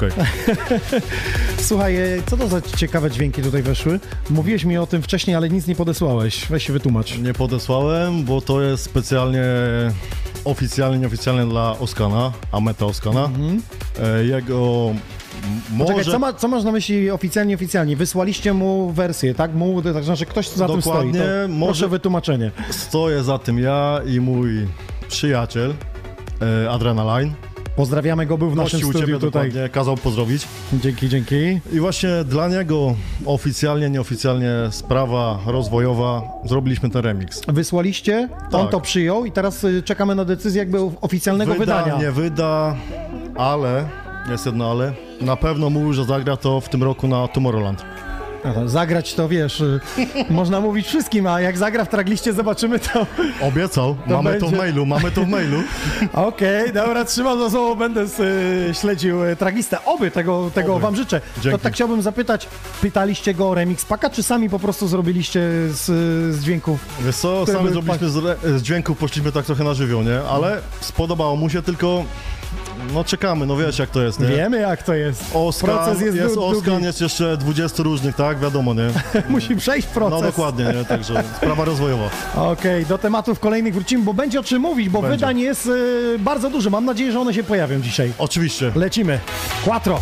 [LAUGHS] Słuchaj, e, co to za ciekawe dźwięki tutaj weszły? Mówiłeś mi o tym wcześniej, ale nic nie podesłałeś. Weź się wytłumacz. Nie podesłałem, bo to jest specjalnie oficjalnie, nieoficjalnie dla Oskana, Ameta Oskana. E, Jego może... Poczekaj, co, ma, co masz na myśli oficjalnie, oficjalnie? Wysłaliście mu wersję, tak? Mu, tak znaczy ktoś za tym stoi. Dokładnie, To może- Proszę wytłumaczenie. Stoję za tym ja i mój przyjaciel e, Adrenaline. Pozdrawiamy go, był w naszym Gościł u studiu tutaj. dokładnie, kazał pozdrowić. Dzięki, dzięki. I właśnie dla niego oficjalnie, nieoficjalnie sprawa rozwojowa, zrobiliśmy ten remix. Wysłaliście, on Tak. to przyjął i teraz y, czekamy na decyzję jakby oficjalnego wyda, wydania. nie wyda, ale, jest jedno ale, na pewno mówił, że zagra to w tym roku na Tomorrowland. No to Zagrać to wiesz, y, [LAUGHS] można mówić wszystkim, a jak zagra w tragliście zobaczymy to. [LAUGHS] Obiecał, mamy to w będzie. mailu, mamy to w mailu. [LAUGHS] Okej, dobra, trzymam za słowo, będę y, śledził y, tragistę. Oby tego, tego Oby. wam życzę. Dzięki. To tak chciałbym zapytać, pytaliście go o remix paka, czy sami po prostu zrobiliście z, z dźwięków? Wiesz co, sami zrobiliśmy z, z dźwięków, poszliśmy tak trochę na żywioł, nie? Ale spodobało mu się, tylko no czekamy, no wiesz jak to jest, nie? Wiemy jak to jest. Oskan, Proces jest, jest, dłu- Oskan, długi. jest jeszcze 20 różnych, tak? Wiadomo, nie? [LAUGHS] Musi przejść proces. No dokładnie, nie? Także sprawa rozwojowa. Okej, do tematów kolejnych wrócimy, bo będzie o czym mówić, bo Będzie. wydań jest y, bardzo dużo. Mam nadzieję, że one się pojawią dzisiaj. Oczywiście. Lecimy. Quattro.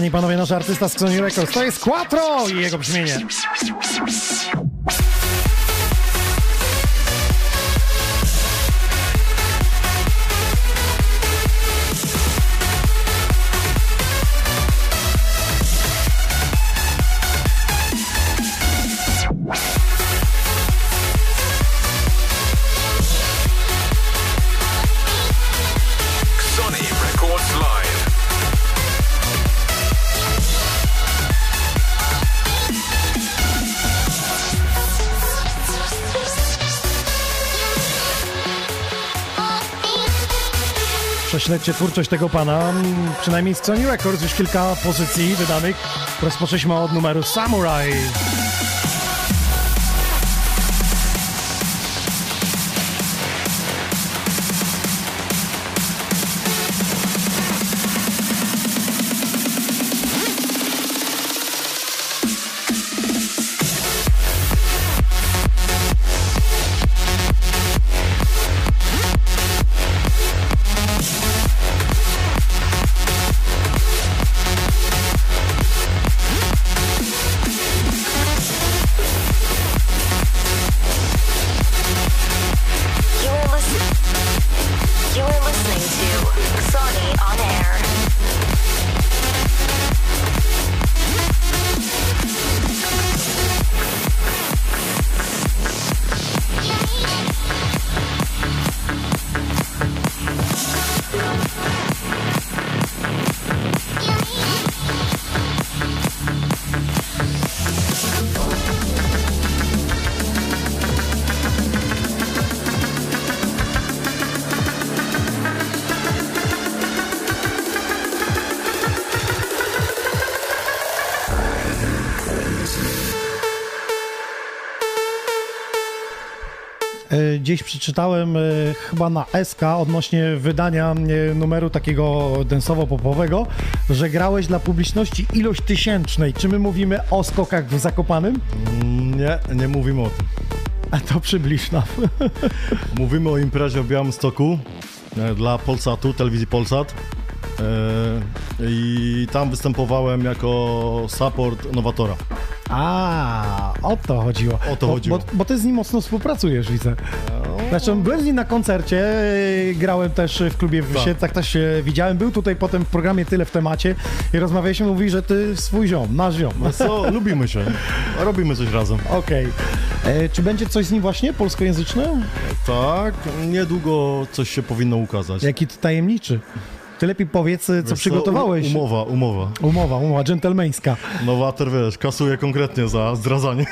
Panie i panowie, nasz artysta z Sony Records to jest Quattro i jego brzmienie. Prześledźcie twórczość tego pana, mm, przynajmniej z Sony Records, już kilka pozycji wydanych. Rozpoczęliśmy od numeru Samurai. Gdzieś przeczytałem e, chyba na SK odnośnie wydania e, numeru takiego densowo-popowego, że grałeś dla publiczności ilość tysięcznej. Czy my mówimy o skokach w Zakopanym? Nie, nie mówimy o tym. A to przybliż nam. [LAUGHS] Mówimy o imprezie w Białymstoku e, dla Polsatu, telewizji Polsat. I tam występowałem jako support Nowatora. A, o to chodziło. O to bo, chodziło. Bo, bo ty z nim mocno współpracujesz, widzę. Znaczy, byłem z nim na koncercie, e, grałem też w klubie w Tak. Siedlcach, też się widziałem. Był tutaj potem w programie Tyle w temacie i rozmawialiśmy, mówi, że ty swój ziom, nasz ziom. No co, [LAUGHS] lubimy się. Robimy coś razem. Okej. E, Czy będzie coś z nim właśnie polskojęzyczne? Tak, niedługo coś się powinno ukazać. Jaki ty tajemniczy. Ty lepiej powiedz, co Wiesz przygotowałeś. u- Umowa, umowa. Umowa, umowa dżentelmeńska. Nowator, wiesz, kasuje konkretnie za zdradzanie.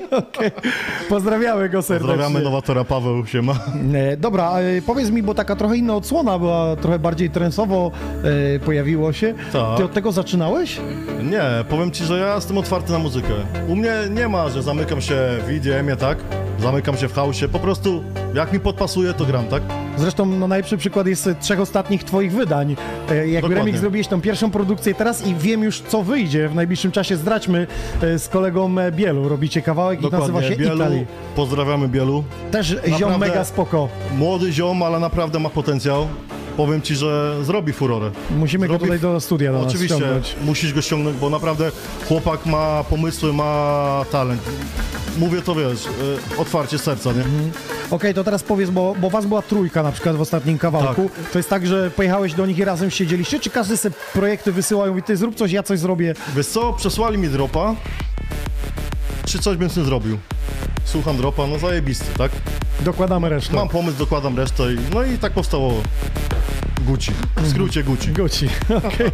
[LAUGHS] Pozdrawiamy go serdecznie. Pozdrawiamy Nowatora, Paweł się ma. E, Dobra, e, powiedz mi, bo taka trochę inna odsłona była, trochę bardziej trensowo e, pojawiło się. Tak. Ty od tego zaczynałeś? Nie, powiem ci, że ja jestem otwarty na muzykę. U mnie nie ma, że zamykam się w EDM-ie, tak? Zamykam się w hausie. Po prostu jak mi podpasuje, to gram, tak? Zresztą no, najlepszy przykład jest e, trzech ostatnich twoich wydań. E, Dokładnie. remix zrobiłeś tą pierwszą produkcję teraz i wiem już, co wyjdzie w najbliższym czasie. Zdradźmy e, z kolegą e, Bielu. Robicie kawałek i nazywa się Bielu, pozdrawiamy Bielu. Też ziom Naprawdę mega spoko. Młody ziom, ale naprawdę ma potencjał. Powiem ci, że zrobi furorę. Musimy go Zrobi- tutaj do studia do Oczywiście, ściągnąć. musisz go ściągnąć, bo naprawdę chłopak ma pomysły, ma talent. Mówię to, wiesz, y, otwarcie serca, nie? Okej, to teraz powiedz, bo, bo was była trójka na przykład w ostatnim kawałku. To jest tak, że pojechałeś do nich i razem siedzieliście, czy każdy sobie projekty wysyła i ty zrób coś, ja coś zrobię? Wiesz co, przesłali mi dropa, czy coś bym z tym zrobił. Słucham dropa, no zajebisty, tak? Dokładamy resztę. Mam pomysł, dokładam resztę i no i tak powstało Gucci. W skrócie Gucci. Gucci, [LAUGHS] okej.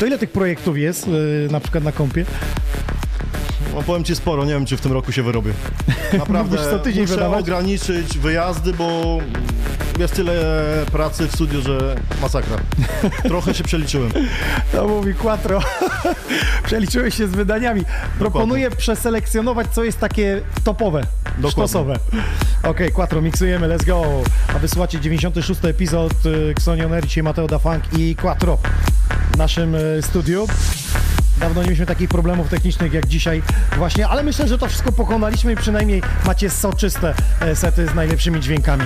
To ile tych projektów jest y, na przykład na kompie? No powiem ci sporo, nie wiem czy w tym roku się wyrobię. [LAUGHS] Naprawdę co tydzień muszę wydawać? ograniczyć wyjazdy, bo jest tyle pracy w studiu, że masakra. Trochę się przeliczyłem. [LAUGHS] To mówi Quattro. [LAUGHS] Przeliczyłeś się z wydaniami. Proponuję przeselekcjonować, co jest takie topowe, Dokładnie. sztosowe. Okej, Quattro, miksujemy, let's go. A wysłuchacie 96. epizod y, Xonioner, dzisiaj Mateo da Funk i Quattro w naszym y, studiu. Dawno nie mieliśmy takich problemów technicznych jak dzisiaj właśnie, ale myślę, że to wszystko pokonaliśmy i przynajmniej macie soczyste e, sety z najlepszymi dźwiękami.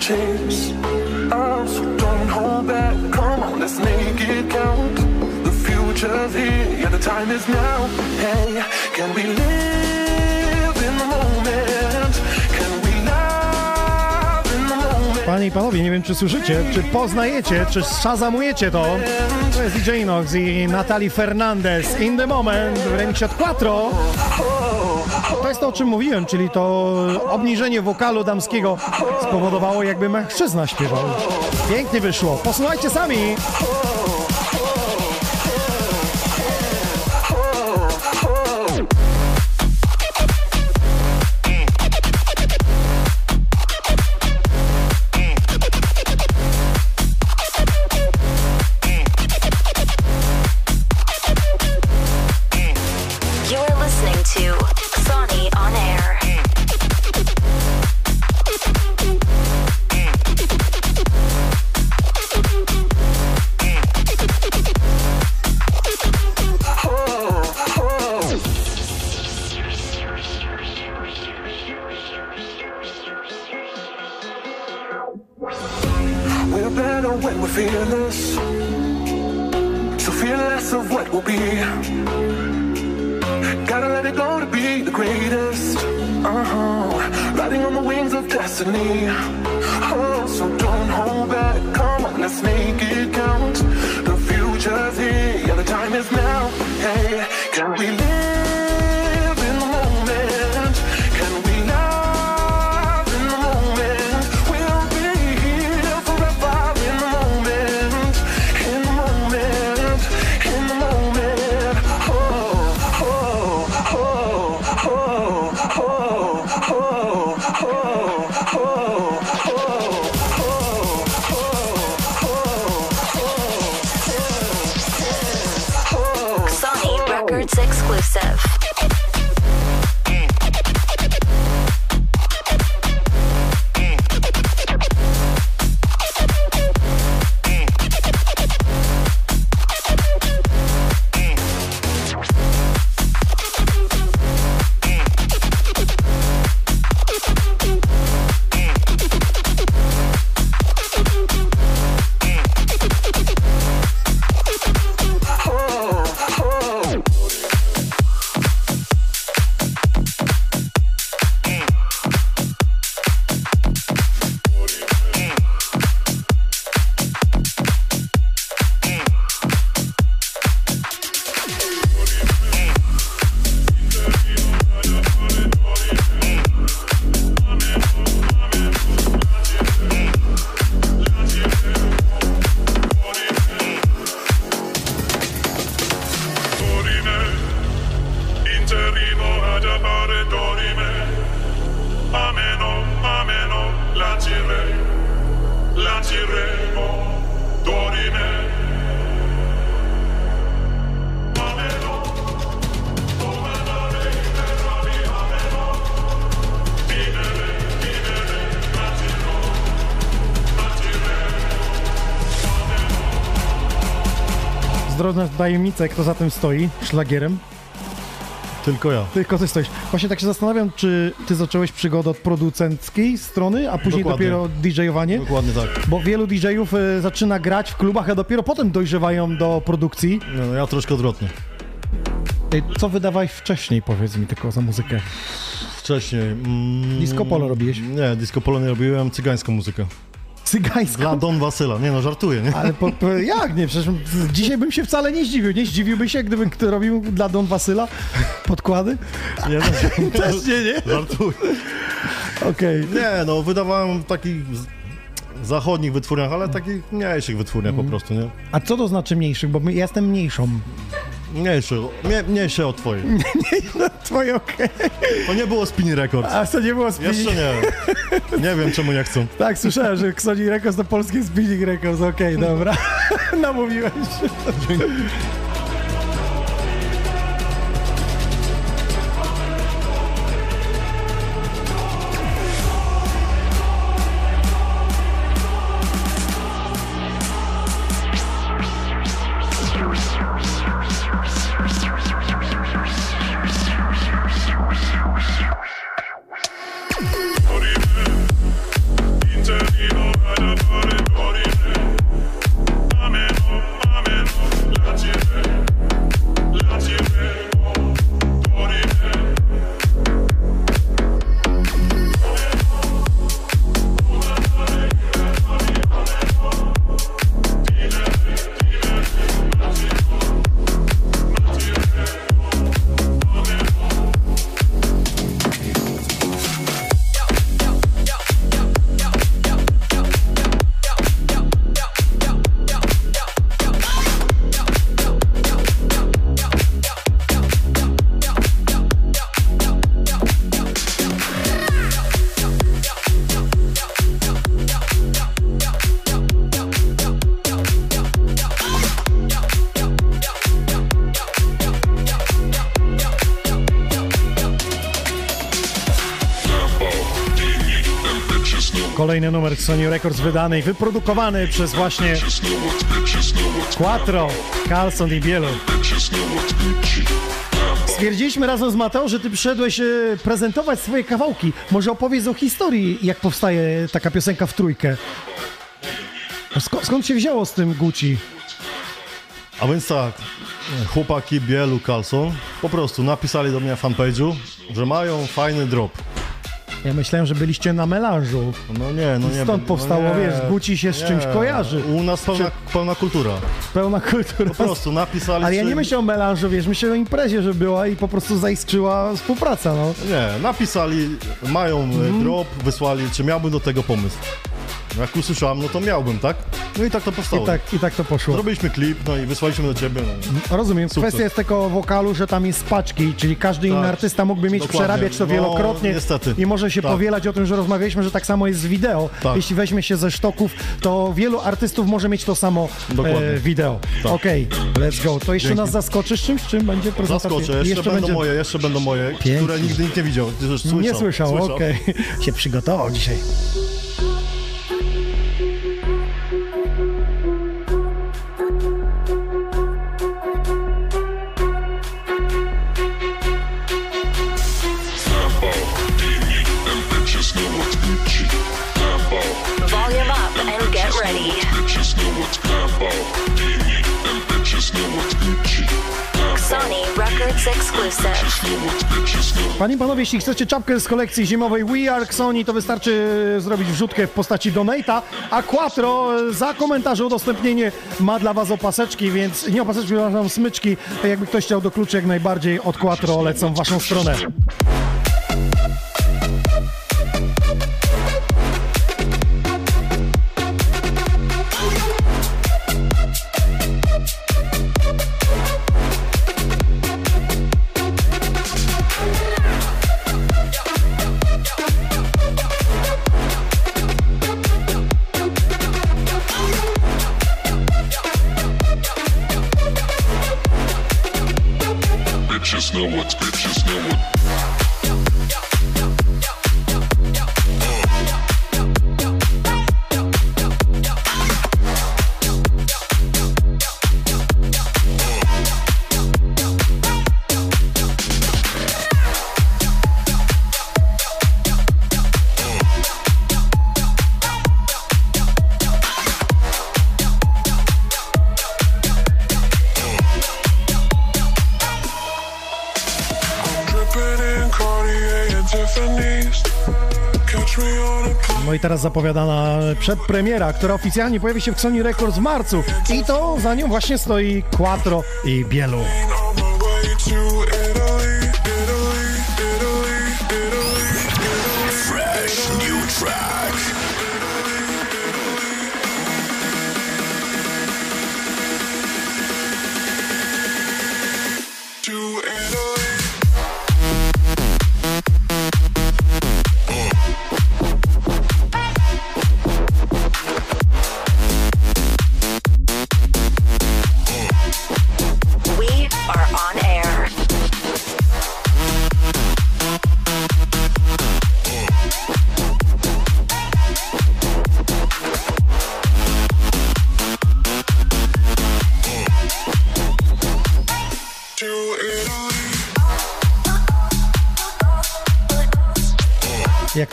Chase. Oh, don't hold back. Come on, let's make it count. The future's here. Yeah, the time is now. Hey, can we live in the moment? Can we love in the moment? Panie i panowie, nie wiem czy słyszycie, czy poznajecie, czy szazamujecie to. To jest DJ Nox i Natalie Fernandez in the moment w remiksie od Quattro. To jest to, o czym mówiłem, czyli to obniżenie wokalu damskiego spowodowało, jakby mężczyzna śpiewał. Pięknie wyszło. Posłuchajcie sami. Tajemnicę, kto za tym stoi, szlagierem. Tylko ja. Tylko ty stoisz. Właśnie tak się zastanawiam, czy ty zacząłeś przygodę od producenckiej strony, a później Dokładnie. dopiero DJ-owanie? Dokładnie tak. Bo wielu DJ-ów y, zaczyna grać w klubach, a dopiero potem dojrzewają do produkcji. No, ja troszkę odwrotnie. Y, Co wydawałeś wcześniej, powiedz mi tylko za muzykę? Wcześniej. Mm, Disco polo robiłeś? Nie, disco polo nie robiłem, cygańską muzykę. Cygańską? Dla Don Wasyla. Nie no, żartuję, nie? Ale po, po, jak nie? Przecież dzisiaj bym się wcale nie zdziwił. Nie zdziwiłby się, gdybym kto robił dla Don Wasyla podkłady? Nie, no, Też nie, nie? Żartuję. Okej. Nie, no wydawałem takich zachodnich wytwórniach, ale takich mniejszych wytwórniach Mhm. po prostu, nie? A co to znaczy mniejszych? Bo ja jestem mniejszą. Mniejsze, mie, mniejsze od twojej. [LAUGHS] Twoje okej. To nie było Spinny Records. A co nie było spinning? Jeszcze nie. Nie wiem, czemu nie chcą. Tak, słyszałem, że Sony Records to polskie Spinning Records. Okej, dobra. [LAUGHS] Namówiłeś. Kolejny numer Sony Records wydany i wyprodukowany przez właśnie Quattro, Carlson i Bielu. Stwierdziliśmy razem z Mateo, że ty przyszedłeś e, prezentować swoje kawałki. Może opowiedz o historii, jak powstaje taka piosenka w trójkę. Sko- skąd się wzięło z tym Gucci? A więc tak, chłopaki Bielu Carlson po prostu napisali do mnie na fanpage'u, że mają fajny drop. Ja myślałem, że byliście na melanżu. No nie, no I nie. stąd no powstało, nie, wiesz, Gucci się z czymś nie. kojarzy. U nas pełna, pełna kultura. Pełna kultura. Po prostu napisali... Ale ja czy- nie myślę o melanżu, wiesz, myślę o imprezie, że była i po prostu zaiskrzyła współpraca, no. Nie, napisali, mają Mhm. drop, wysłali, czy miałbym do tego pomysł. Jak usłyszałem, no to miałbym, tak? No i tak to powstało. I tak, I tak to poszło. Zrobiliśmy klip, no i wysłaliśmy do ciebie. No. Rozumiem. Sukces. Kwestia jest tylko wokalu, że tam jest paczki, czyli każdy inny Tak, artysta mógłby mieć, dokładnie. przerabiać to No, wielokrotnie niestety. i może się Tak. powielać o tym, że rozmawialiśmy, że tak samo jest z wideo. Tak. Jeśli weźmie się ze sztoków, to wielu artystów może mieć to samo Dokładnie. e, wideo. Tak. Okej, let's go. To jeszcze Dzięki. nas zaskoczysz czymś? Czym będzie prezentacja? Zaskoczę, jeszcze, będą będzie... moje, jeszcze będą moje, Pięknie. które nigdy nikt nie widział. Słyszał. Nie słyszał, okej. [LAUGHS] się przygotował dzisiaj. Panie i panowie, jeśli chcecie czapkę z kolekcji zimowej We Are Sony, to wystarczy zrobić wrzutkę w postaci donata, a Quattro za komentarze udostępnienie ma dla was opaseczki, więc nie opaseczki, przepraszam, smyczki. Jakby ktoś chciał do kluczy jak najbardziej od Quattro lecą w waszą stronę. Teraz zapowiadana przedpremiera, która oficjalnie pojawi się w Sony Records w marcu. I to za nią właśnie stoi Quattro i Bielu.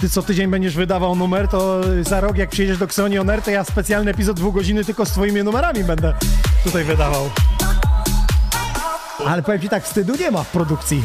Ty co tydzień będziesz wydawał numer, to za rok jak przyjedziesz do Xoni On Air, to ja specjalny epizod dwóch godziny tylko z twoimi numerami będę tutaj wydawał. Ale powiem ci tak, wstydu nie ma w produkcji.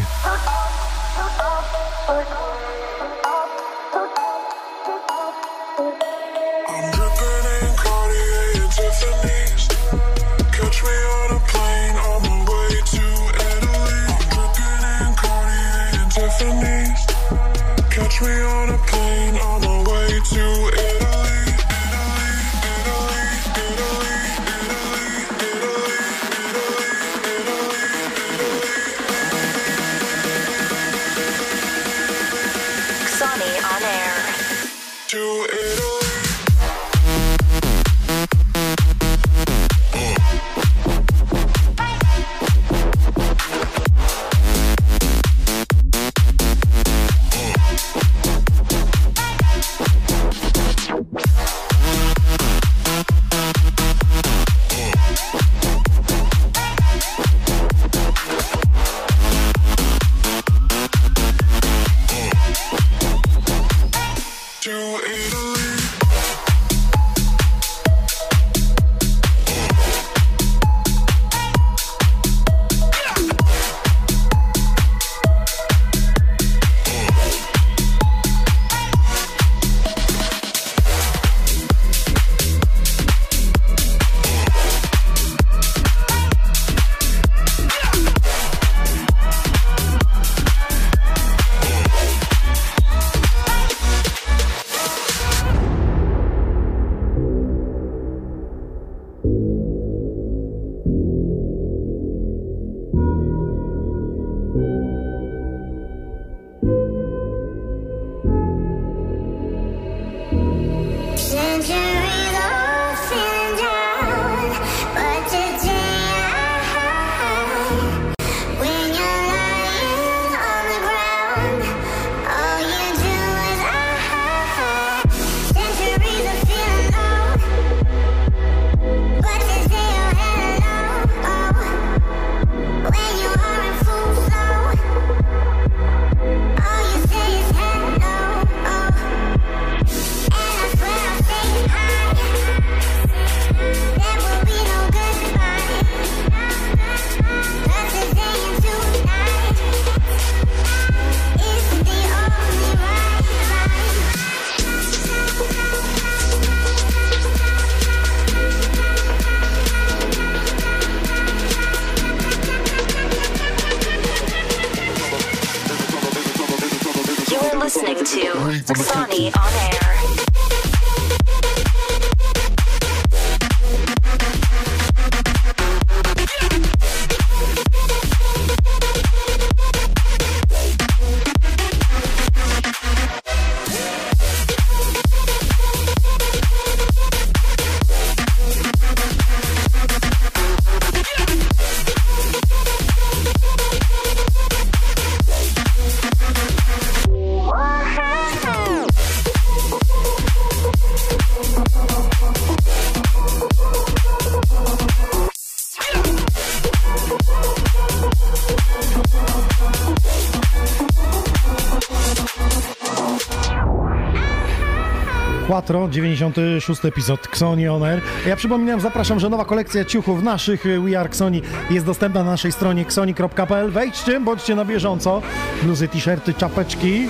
96 epizod Xoni On Air. Ja przypominam, zapraszam, że nowa kolekcja ciuchów naszych y, We Are Xoni jest dostępna na naszej stronie xoni.pl. Wejdźcie, bądźcie na bieżąco. Bluzy, t-shirty, czapeczki.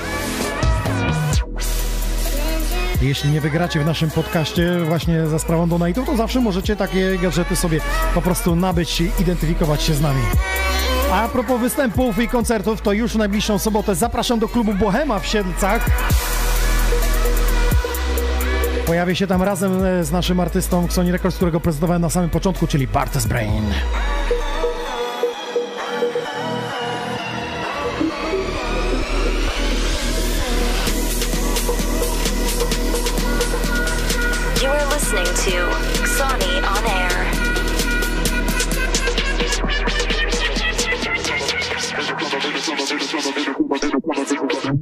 Jeśli nie wygracie w naszym podcaście właśnie za sprawą donate'ów, to zawsze możecie takie gadżety sobie po prostu nabyć i identyfikować się z nami. A propos występów i koncertów, to już w najbliższą sobotę zapraszam do klubu Bohema w Siedlcach. Pojawię się tam razem e, z naszym artystą Sony Records, którego prezentowałem na samym początku, czyli Bartes Brain. You [LAUGHS]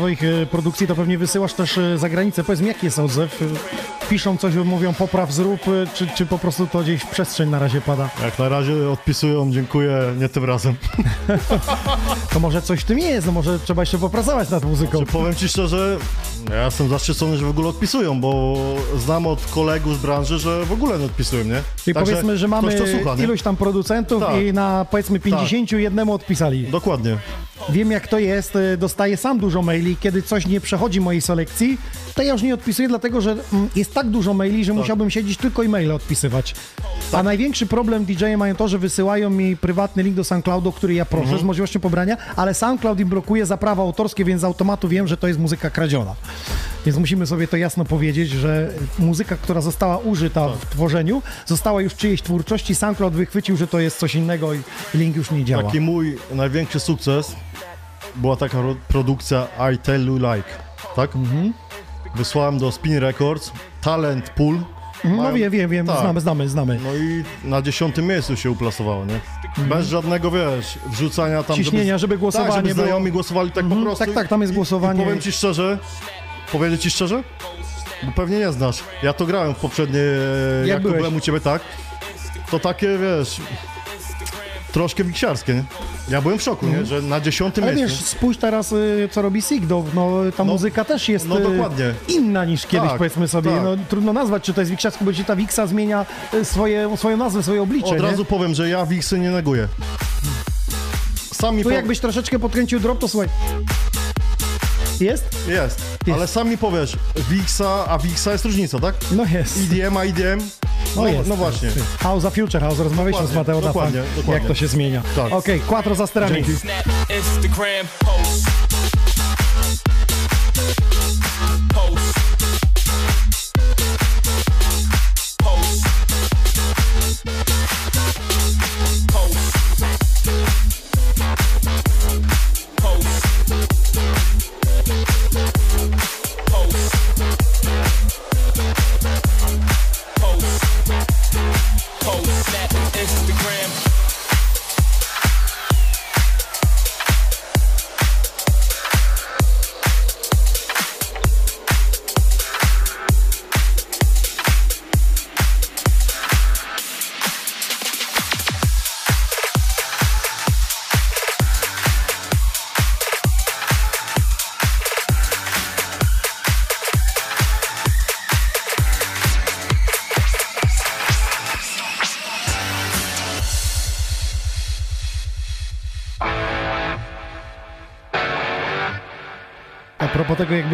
swoich e, produkcji, to pewnie wysyłasz też e, za granicę. Powiedz mi, jaki jest odzew? Piszą coś, mówią popraw, zrób, e, czy, czy po prostu to gdzieś w przestrzeń na razie pada? Jak na razie odpisują, dziękuję, nie tym razem. [LAUGHS] To może coś w tym jest, no może trzeba jeszcze popracować nad muzyką. Czy powiem ci szczerze, ja jestem zaszczycony, że w ogóle odpisują, bo znam od kolegów z branży, że w ogóle nie odpisują, nie? Czyli Także powiedzmy, że mamy słucha, ilość tam producentów Tak. i na powiedzmy 51 odpisali. Dokładnie. Wiem jak to jest, y, dostaję sam dużo maili, kiedy coś nie przechodzi mojej selekcji, to ja już nie odpisuję, dlatego że mm, jest tak dużo maili, że musiałbym siedzieć tylko e-maile odpisywać. A największy problem DJ mają to, że wysyłają mi prywatny link do SoundCloudu, który ja proszę Mhm. z możliwością pobrania, ale SoundCloud im blokuje za prawa autorskie, więc z automatu wiem, że to jest muzyka kradziona. Więc musimy sobie to jasno powiedzieć, że muzyka, która została użyta w tworzeniu, została już czyjejś twórczości, SoundCloud wychwycił, że to jest coś innego i link już nie działa. Taki mój największy sukces była taka ro- produkcja I Tell You Like, tak? Mhm. Wysłałem do Spin Records, Talent Pool. No Mają- wiem, wiem, wiem, Tak. znamy, znamy, znamy. No i na dziesiątym miejscu się uplasowało, nie? Bez żadnego, wiesz, wrzucania tam... Mhm. Ciśnienia, żeby głosowanie tak, żeby było. znajomi głosowali tak Mhm, po prostu. tak, tak, tam jest I- głosowanie. I powiem ci szczerze, powiedzieć ci szczerze? Bo pewnie nie znasz. Ja to grałem w poprzedniej, jak, jak byłeś? byłem u ciebie, tak? To takie, wiesz, troszkę wiksiarskie, nie? Ja byłem w szoku, nie? Że na dziesiątym Ale miejscu. wiesz, spójrz teraz, y, co robi Sigdo. No, ta muzyka też jest no y, dokładnie. inna niż kiedyś, Tak, powiedzmy sobie. tak. No, trudno nazwać, czy to jest Wiksiarsko, bo ci ta Wiksa zmienia y, swoje, swoją nazwę, swoje oblicze. Od nie? razu powiem, że ja Wiksy nie neguję. Sami Tu po- jakbyś troszeczkę podkręcił drop, to słuchaj. Jest? Jest. Ale sam mi powiesz, Wiksa, a Wiksa jest różnica, tak? No jest. EDM a EDM, No, No, jest. no właśnie. jest. House of Future House, rozmawialiśmy z Mateo dokładnie, dokładnie. jak to się zmienia. Tak. Okej, Quattro za sterami. Dzięki.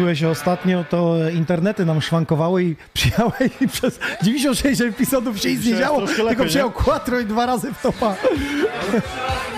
Byłeś ostatnio, to internety nam szwankowały i [LAUGHS] przyjechałeś i przez 96 epizodów się nic nie działo, tylko nie? Quattro i dwa razy w topa. [LAUGHS]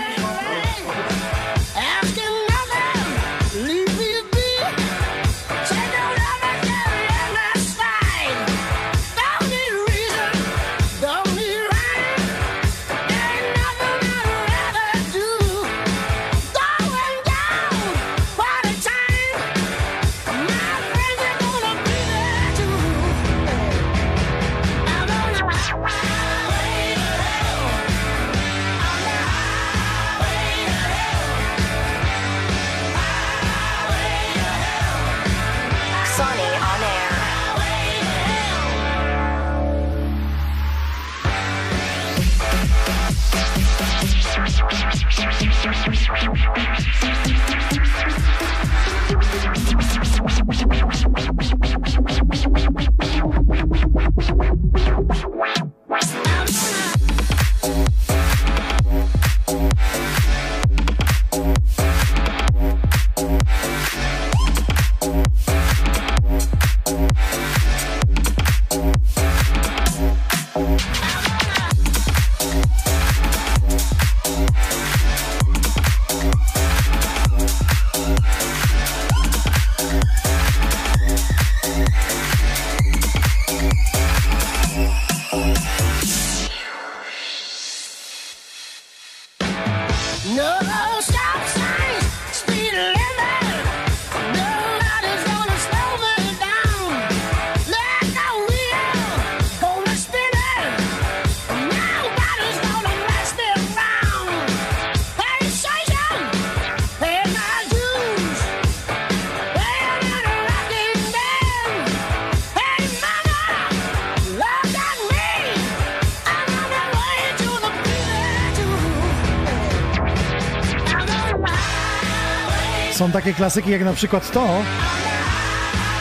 No stop Są takie klasyki jak na przykład to.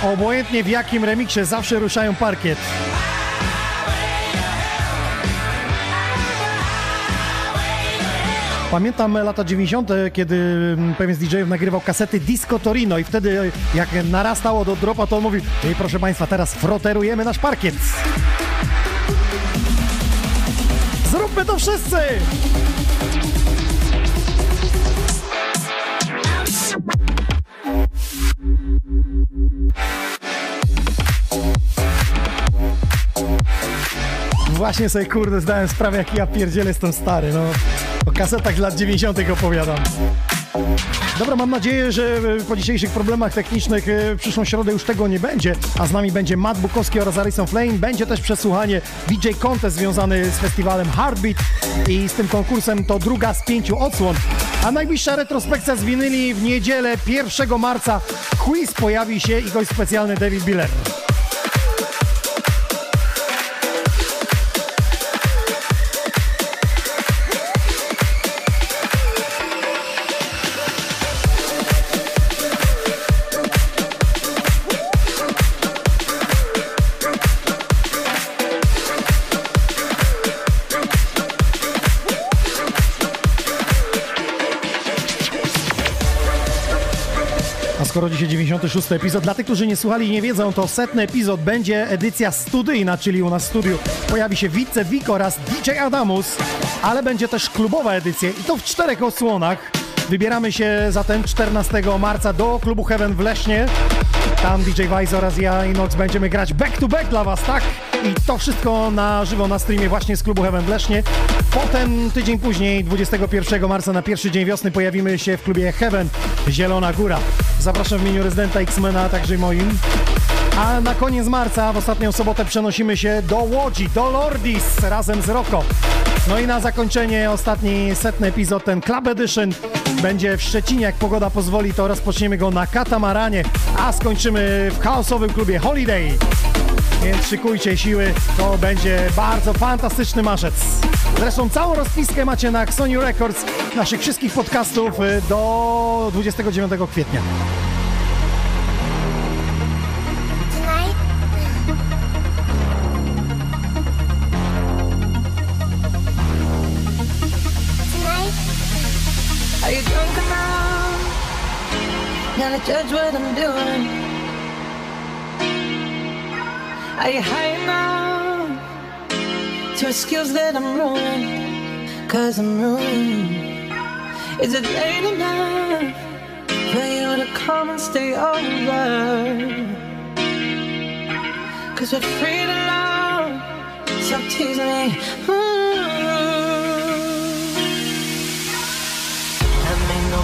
Obojętnie w jakim remiksie zawsze ruszają parkiet. Pamiętam lata 90., kiedy mm, pewien z DJ-ów nagrywał kasety Disco Torino i wtedy jak narastało do dropa, to on mówił Ej, proszę Państwa, teraz froterujemy nasz parkiet. Zróbmy to wszyscy! Właśnie sobie kurde zdałem sprawę, jaki ja pierdzielę jestem stary, no. O kasetach z lat 90. opowiadam. Dobra, mam nadzieję, że e, po dzisiejszych problemach technicznych e, w przyszłą środę już tego nie będzie, a z nami będzie Matt Bukowski oraz Alison Flame. Będzie też przesłuchanie DJ Contest związany z festiwalem Heartbeat i z tym konkursem to druga z pięciu odsłon. A najbliższa retrospekcja z winyli w niedzielę 1 marca. Quiz pojawi się i gość specjalny David Biller. Skoro dzisiaj 96 epizod, dla tych, którzy nie słuchali i nie wiedzą, to setny epizod będzie edycja studyjna, czyli u nas w studiu pojawi się Wice Wik oraz DJ Adamus, ale będzie też klubowa edycja i to w czterech odsłonach. Wybieramy się zatem 14 marca do klubu Heaven w Lesznie. Tam DJ Wise oraz ja i Nox będziemy grać back to back dla Was, tak? I to wszystko na żywo na streamie właśnie z klubu Heaven w Lesznie. Potem tydzień później, 21 marca na pierwszy dzień wiosny pojawimy się w klubie Heaven Zielona Góra. Zapraszam w imieniu rezydenta X-Mena, także moim. A na koniec marca, w ostatnią sobotę przenosimy się do Łodzi, do Lordis razem z Roko. No i na zakończenie ostatni setny epizod, ten Club Edition będzie w Szczecinie, jak pogoda pozwoli, to rozpoczniemy go na katamaranie, a skończymy w chaosowym klubie Holiday. Więc szykujcie siły, to będzie bardzo fantastyczny marzec. Zresztą całą rozpiskę macie na Sony Records naszych wszystkich podcastów y, do 29 kwietnia. Now what I'm doing. You high enough to excuse that I'm ruined? Cause I'm ruined. Is it late enough for you to come and stay over? Cause we're free to love. Stop teasing me. Mm.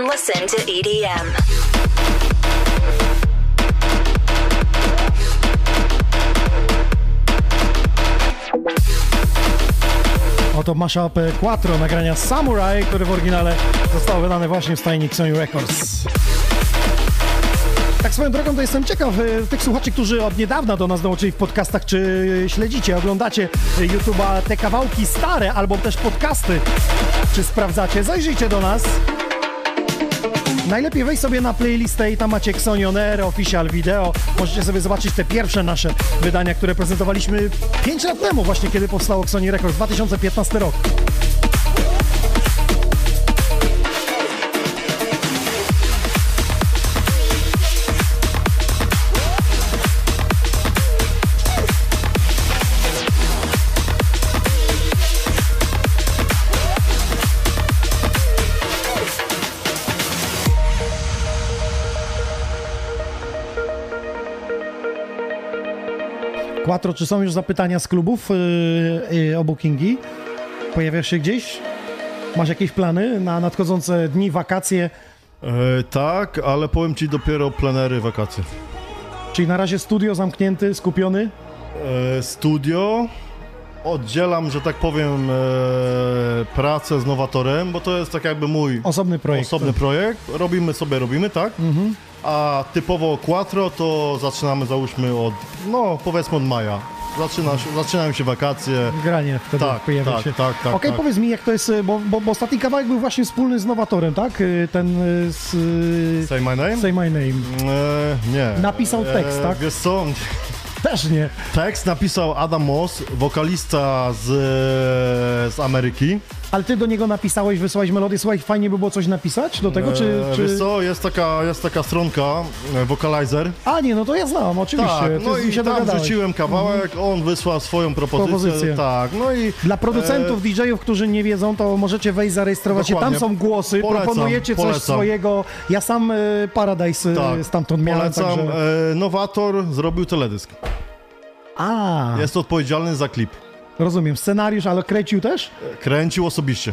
and listen to E EDM. Oto mashup e, Quattro nagrania Samurai, które w oryginale zostało wydane właśnie w stajni Sony Records. Tak swoją drogą to jestem ciekaw e, tych słuchaczy, którzy od niedawna do nas dołączyli w podcastach, czy śledzicie, oglądacie e, YouTube'a te kawałki stare, albo też podcasty, czy sprawdzacie, zajrzyjcie do nas. Najlepiej wejść sobie na playlistę i tam macie Xonion Air, Official Video. Możecie sobie zobaczyć te pierwsze nasze wydania, które prezentowaliśmy 5 lat temu właśnie, kiedy powstało Sony Records, 2015 rok. Quattro, czy są już zapytania z klubów yy, yy, o bookingi? Pojawiasz się gdzieś? Masz jakieś plany na nadchodzące dni, wakacje? E, tak, ale powiem ci dopiero plenery, wakacje. Czyli na razie studio zamknięty, skupiony? E, studio. Oddzielam, że tak powiem, e, pracę z nowatorem, bo to jest tak jakby mój Osobny projekt. osobny projekt. Robimy sobie, robimy, tak? Mhm. A typowo Quattro to zaczynamy załóżmy od, no powiedzmy od maja. Zaczyna się, zaczynają się wakacje. Granie wtedy Tak, pojawia tak, się. tak, tak, Okej, tak. powiedz mi, jak to jest, y, bo, bo, bo ostatni kawałek był właśnie wspólny z Nowatorem, tak? Y, Ten y, z... y, Say my name? Say my name. E, nie. Napisał tekst, tak? Wiesz co? Też nie. Tekst napisał Adam Moss, wokalista z, z Ameryki. Ale ty do niego napisałeś, wysłałeś melodię, słuchaj, fajnie by było coś napisać do tego, czy... E, czy... Wiesz co, jest taka, jest taka stronka, e, Vocalizer. A nie, no to ja znam, oczywiście. Tak, no i się tam dogadałeś. wrzuciłem kawałek, on wysłał swoją propozycję. Propozycję. Tak, no i... Dla producentów, e, DJ-ów, którzy nie wiedzą, to możecie wejść, zarejestrować się. Tam są głosy, Polecam, proponujecie coś polecam. swojego. Ja sam y, Paradise y, Tak, stamtąd miałem, Polecam, także... e, Nowator zrobił teledysk. A, Jest odpowiedzialny za klip. Rozumiem. Scenariusz, ale kręcił też? Kręcił osobiście.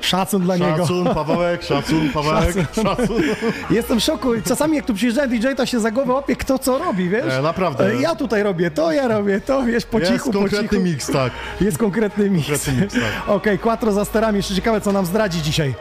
Szacun dla niego. Szacun, Pawełek, szacun, [LAUGHS] Pawełek, Szacun. szacun. Jestem w szoku. Czasami jak tu przyjeżdża DJ, to się za głowę łapie, kto co robi, wiesz? E, naprawdę. E, Ja tutaj robię to, ja robię to, wiesz, po Jest cichu, po konkretny cichu. miks, tak. Jest konkretny miks. Konkretny miks, tak. [LAUGHS] Okej, Quattro za sterami. Jeszcze ciekawe, co nam zdradzi dzisiaj.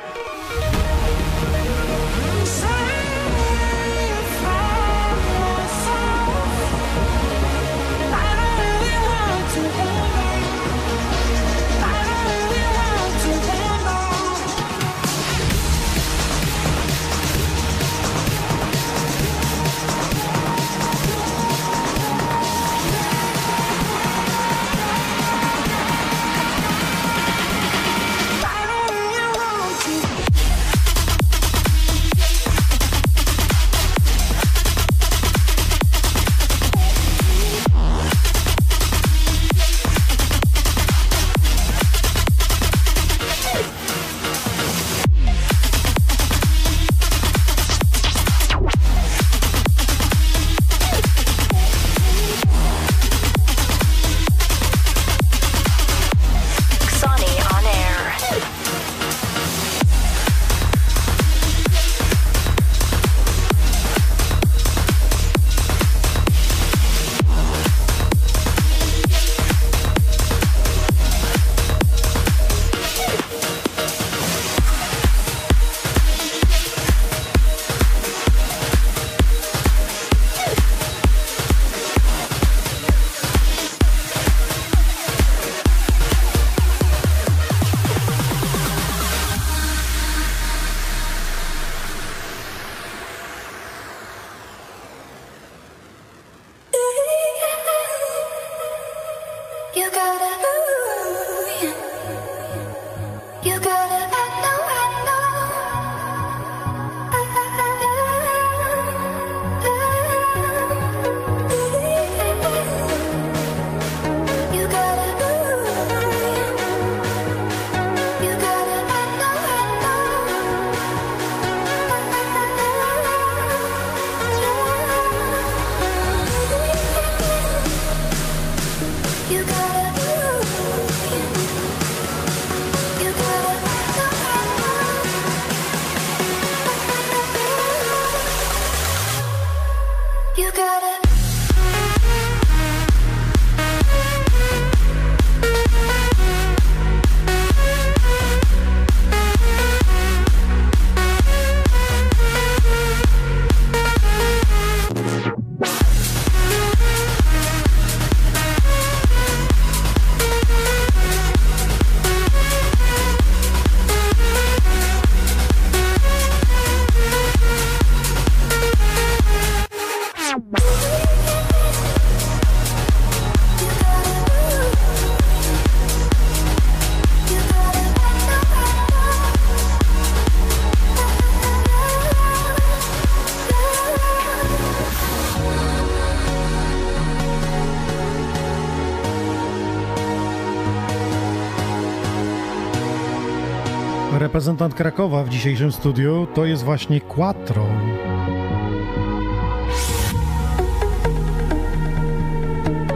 Reprezentant Krakowa w dzisiejszym studiu to jest właśnie Quattro.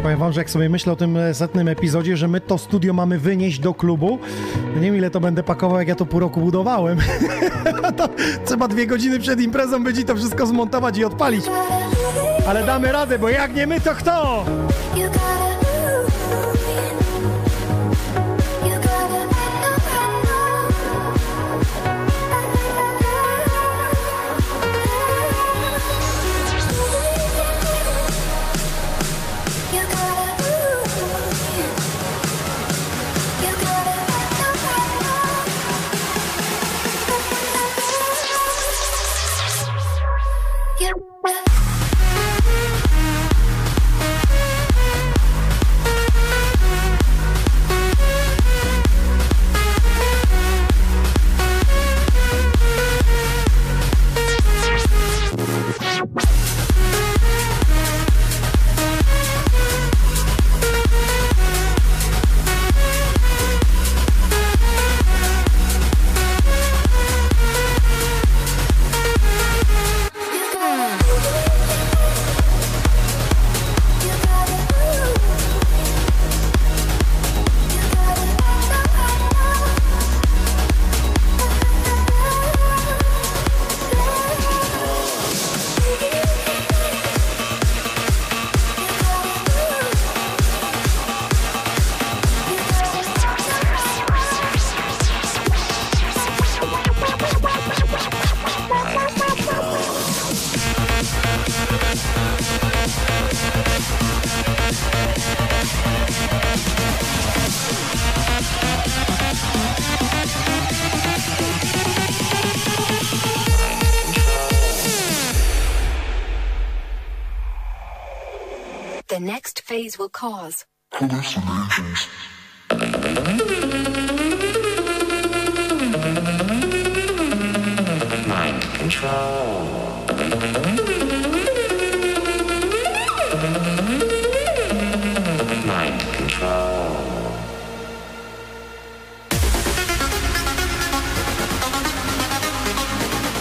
Powiem wam, że jak sobie myślę o tym e, setnym epizodzie, że my to studio mamy wynieść do klubu, nie wiem ile to będę pakował, jak ja to pół roku budowałem. [LAUGHS] trzeba dwie godziny przed imprezą będzie to wszystko zmontować i odpalić. Ale damy radę, bo jak nie my, to kto? Phase will cause. Hallucinations. Mind control.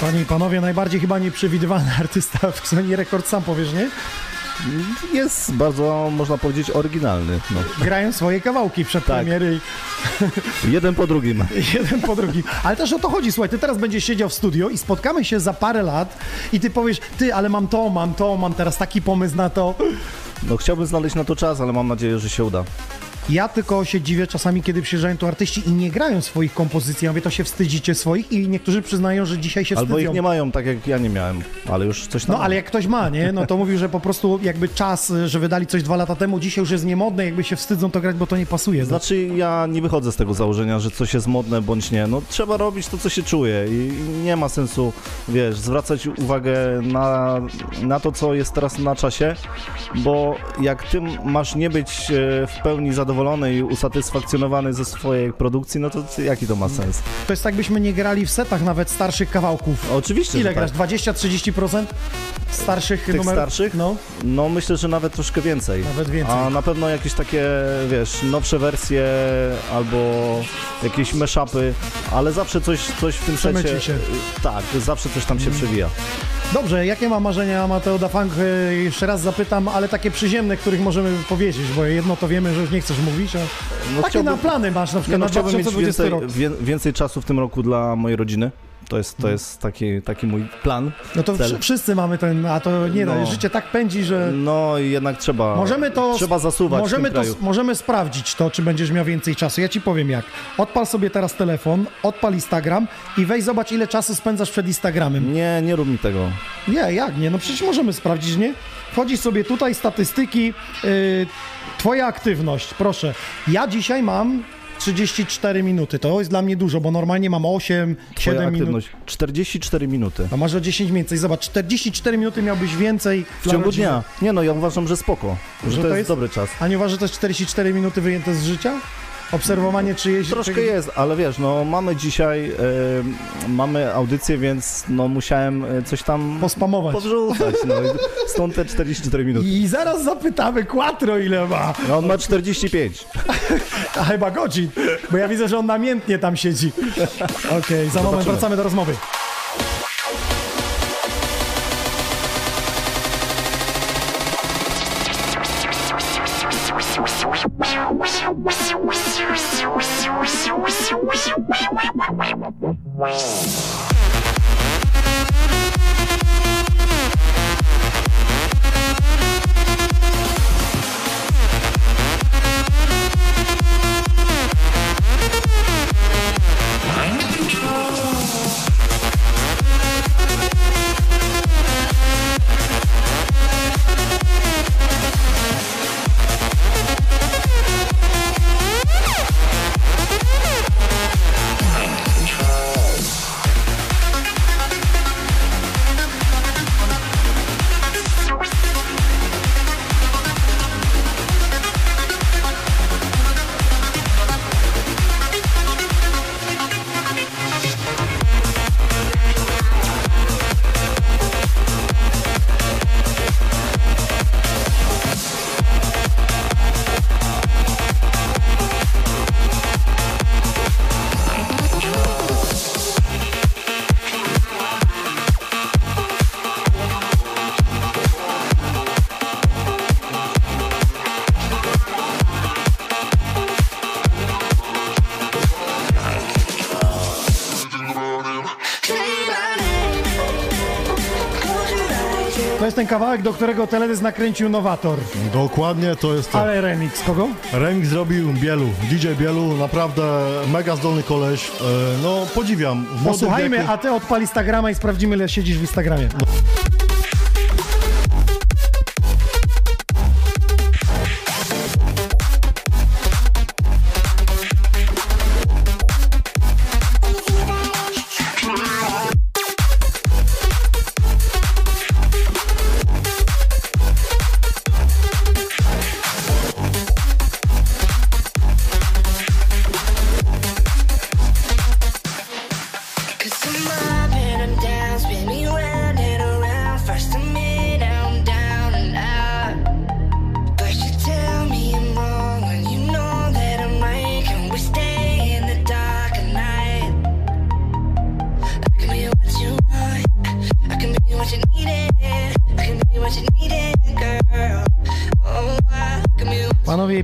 Panie i panowie, najbardziej chyba nieprzewidywalny [LAUGHS] artysta w Sony Record, sam powiesz, nie? Jest bardzo, można powiedzieć, oryginalny. No. Grają swoje kawałki przed Tak. premiery Jeden po drugim. [LAUGHS] jeden po drugim. Ale też o to chodzi, słuchaj, ty teraz będziesz siedział w studio i spotkamy się za parę lat i ty powiesz, ty, ale mam to, mam to, mam teraz taki pomysł na to. No chciałbym znaleźć na to czas, ale mam nadzieję, że się uda. Ja tylko się dziwię czasami, kiedy przyjeżdżają tu artyści i nie grają swoich kompozycji. Ja mówię, to się wstydzicie swoich i niektórzy przyznają, że dzisiaj się Albo wstydzą. ich nie mają, tak jak ja nie miałem, ale już coś tam No ale jak ktoś ma, nie? No to mówił, że po prostu jakby czas, że wydali coś dwa lata temu, dzisiaj już jest niemodne, jakby się wstydzą to grać, bo to nie pasuje. Znaczy ja nie wychodzę z tego założenia, że coś jest modne bądź nie. No trzeba robić to, co się czuje i i nie ma sensu, wiesz, zwracać uwagę na, na to, co jest teraz na czasie, bo jak ty masz nie być e, w pełni zadowolony i usatysfakcjonowany ze swojej produkcji, no to jaki to ma sens? To jest tak, byśmy nie grali w setach nawet starszych kawałków. Oczywiście, Ile grasz? tak. 20-30% starszych Tych numerów? starszych? No. No myślę, że nawet troszkę więcej. Nawet więcej. A na pewno jakieś takie, wiesz, nowsze wersje albo jakieś mashupy, ale zawsze coś, coś w tym secie... Tak, zawsze coś tam się przewija. Dobrze, jakie ma marzenia Mateo da Funk? Y, Jeszcze raz zapytam, ale takie przyziemne, których możemy powiedzieć, bo jedno to wiemy, że już nie chcesz mówić, a takie No chciałbym- na plany masz na przykład no, na chciałbym mieć 2020 więcej, rok. wie, więcej czasu w tym roku dla mojej rodziny. To jest, to jest taki, taki mój plan. No to cel. wszy- wszyscy mamy ten, a to nie no, No. życie tak pędzi, że No i jednak trzeba, możemy to trzeba zasuwać możemy to kraju. możemy sprawdzić to, czy będziesz miał więcej czasu. Ja ci powiem jak. Odpal sobie teraz telefon, odpal Instagram i weź zobacz ile czasu spędzasz przed Instagramem. Nie, nie rób mi tego. Nie, jak nie? No przecież możemy sprawdzić, nie? Wchodzisz sobie tutaj, statystyki, yy, twoja aktywność, proszę. Ja dzisiaj mam 34 minuty, to jest dla mnie dużo, bo normalnie mam 8, Twoja 7 minut. aktywność 44 minuty. A może o 10 więcej, zobacz, 44 minuty miałbyś więcej W ciągu rodziny. dnia. Nie no, ja uważam, że spoko. Że, to, jest, dobry czas. A nie uważasz, że to jest 44 minuty wyjęte z życia? Obserwowanie czyjeś... Troszkę czyjeś- jest, ale wiesz, no mamy dzisiaj, e, mamy audycję, więc no musiałem e, coś tam Pospamować. podrzucać, no stąd te 44 minuty. I zaraz zapytamy Quattro ile ma. No on ma 45. [LAUGHS] A chyba godzin, bo ja widzę, że on namiętnie tam siedzi. Okej, za moment wracamy do rozmowy. To jest ten kawałek, do którego teledysk nakręcił Nowator. Dokładnie, to jest to. Ale remix kogo? Remix zrobił Bielu, DJ Bielu, naprawdę mega zdolny koleś. E, No, podziwiam. W Posłuchajmy, wieku- a ty odpal Instagrama i sprawdzimy, ile siedzisz w Instagramie. Panowie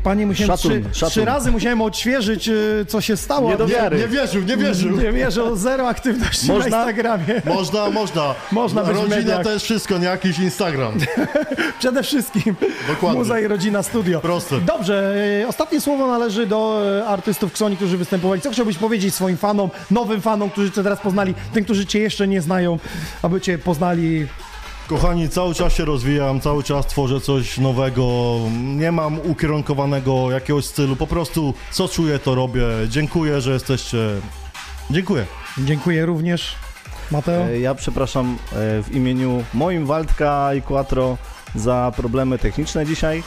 panie, musiałem Szacun, trzy, szacun. trzy razy musiałem odświeżyć, y, co się stało. Nie do wiary. Nie wierzył, nie wierzył. Nie wierzył, zero aktywności na Można? Instagramie. Można, można. Można być Rodzina to jest wszystko, nie jakiś Instagram. [LAUGHS] Przede wszystkim Dokładnie. Muza i Rodzina Studio. Proste. Dobrze, e, ostatnie słowo należy do e, artystów Ksoni, którzy występowali. Co chciałbyś powiedzieć swoim fanom, nowym fanom, którzy cię teraz poznali, tym, którzy cię jeszcze nie znają, aby cię poznali? Kochani, cały czas się rozwijam, cały czas tworzę coś nowego. Nie mam ukierunkowanego jakiegoś stylu, po prostu co czuję, to robię. Dziękuję, że jesteście. Dziękuję. Dziękuję również. Mateo? E, Ja przepraszam e, w imieniu moim Waldka i Quattro za problemy techniczne dzisiaj.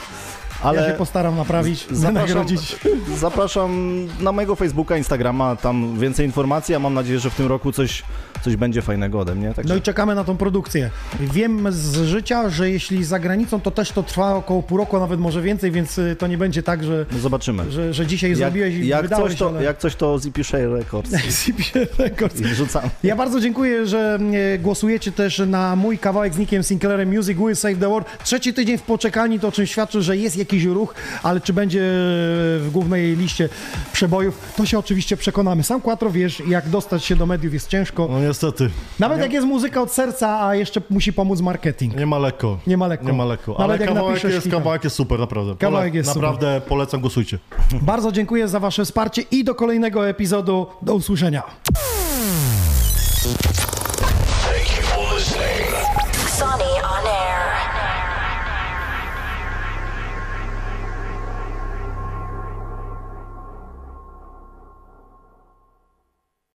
Ale Ja się postaram naprawić, zapraszam, wynagrodzić. [LAUGHS] zapraszam na mojego Facebooka, Instagrama, tam więcej informacji, a mam nadzieję, że w tym roku coś, coś będzie fajnego ode mnie. Także No i czekamy na tą produkcję. Wiem z życia, że jeśli za granicą, to też to trwa około pół roku, a nawet może więcej, więc y, to nie będzie tak, że, no zobaczymy. że, że dzisiaj Jak, zrobiłeś i jak, wydałeś, coś to, ale... jak coś to Zippy Share Records. [LAUGHS] Records. I wrzucam. Ja bardzo dziękuję, że e, głosujecie też na mój kawałek z Nickiem Sinclairem Music Will Save the World. Trzeci tydzień w poczekalni, to o czym świadczy, że jest jakiś ruch, ale czy będzie w głównej liście przebojów, to się oczywiście przekonamy. Sam Quattro wiesz, jak dostać się do mediów jest ciężko. No niestety. Nawet nie, jak jest muzyka od serca, a jeszcze musi pomóc marketing. nie ma lekko. Nie ma lekko. Nie ma lekko. Nawet Ale jak kawałek jest, kawałek jest super, naprawdę. Kawałek jest super. Naprawdę polecam, głosujcie. [LAUGHS] Bardzo dziękuję za wasze wsparcie i do kolejnego epizodu. Do usłyszenia.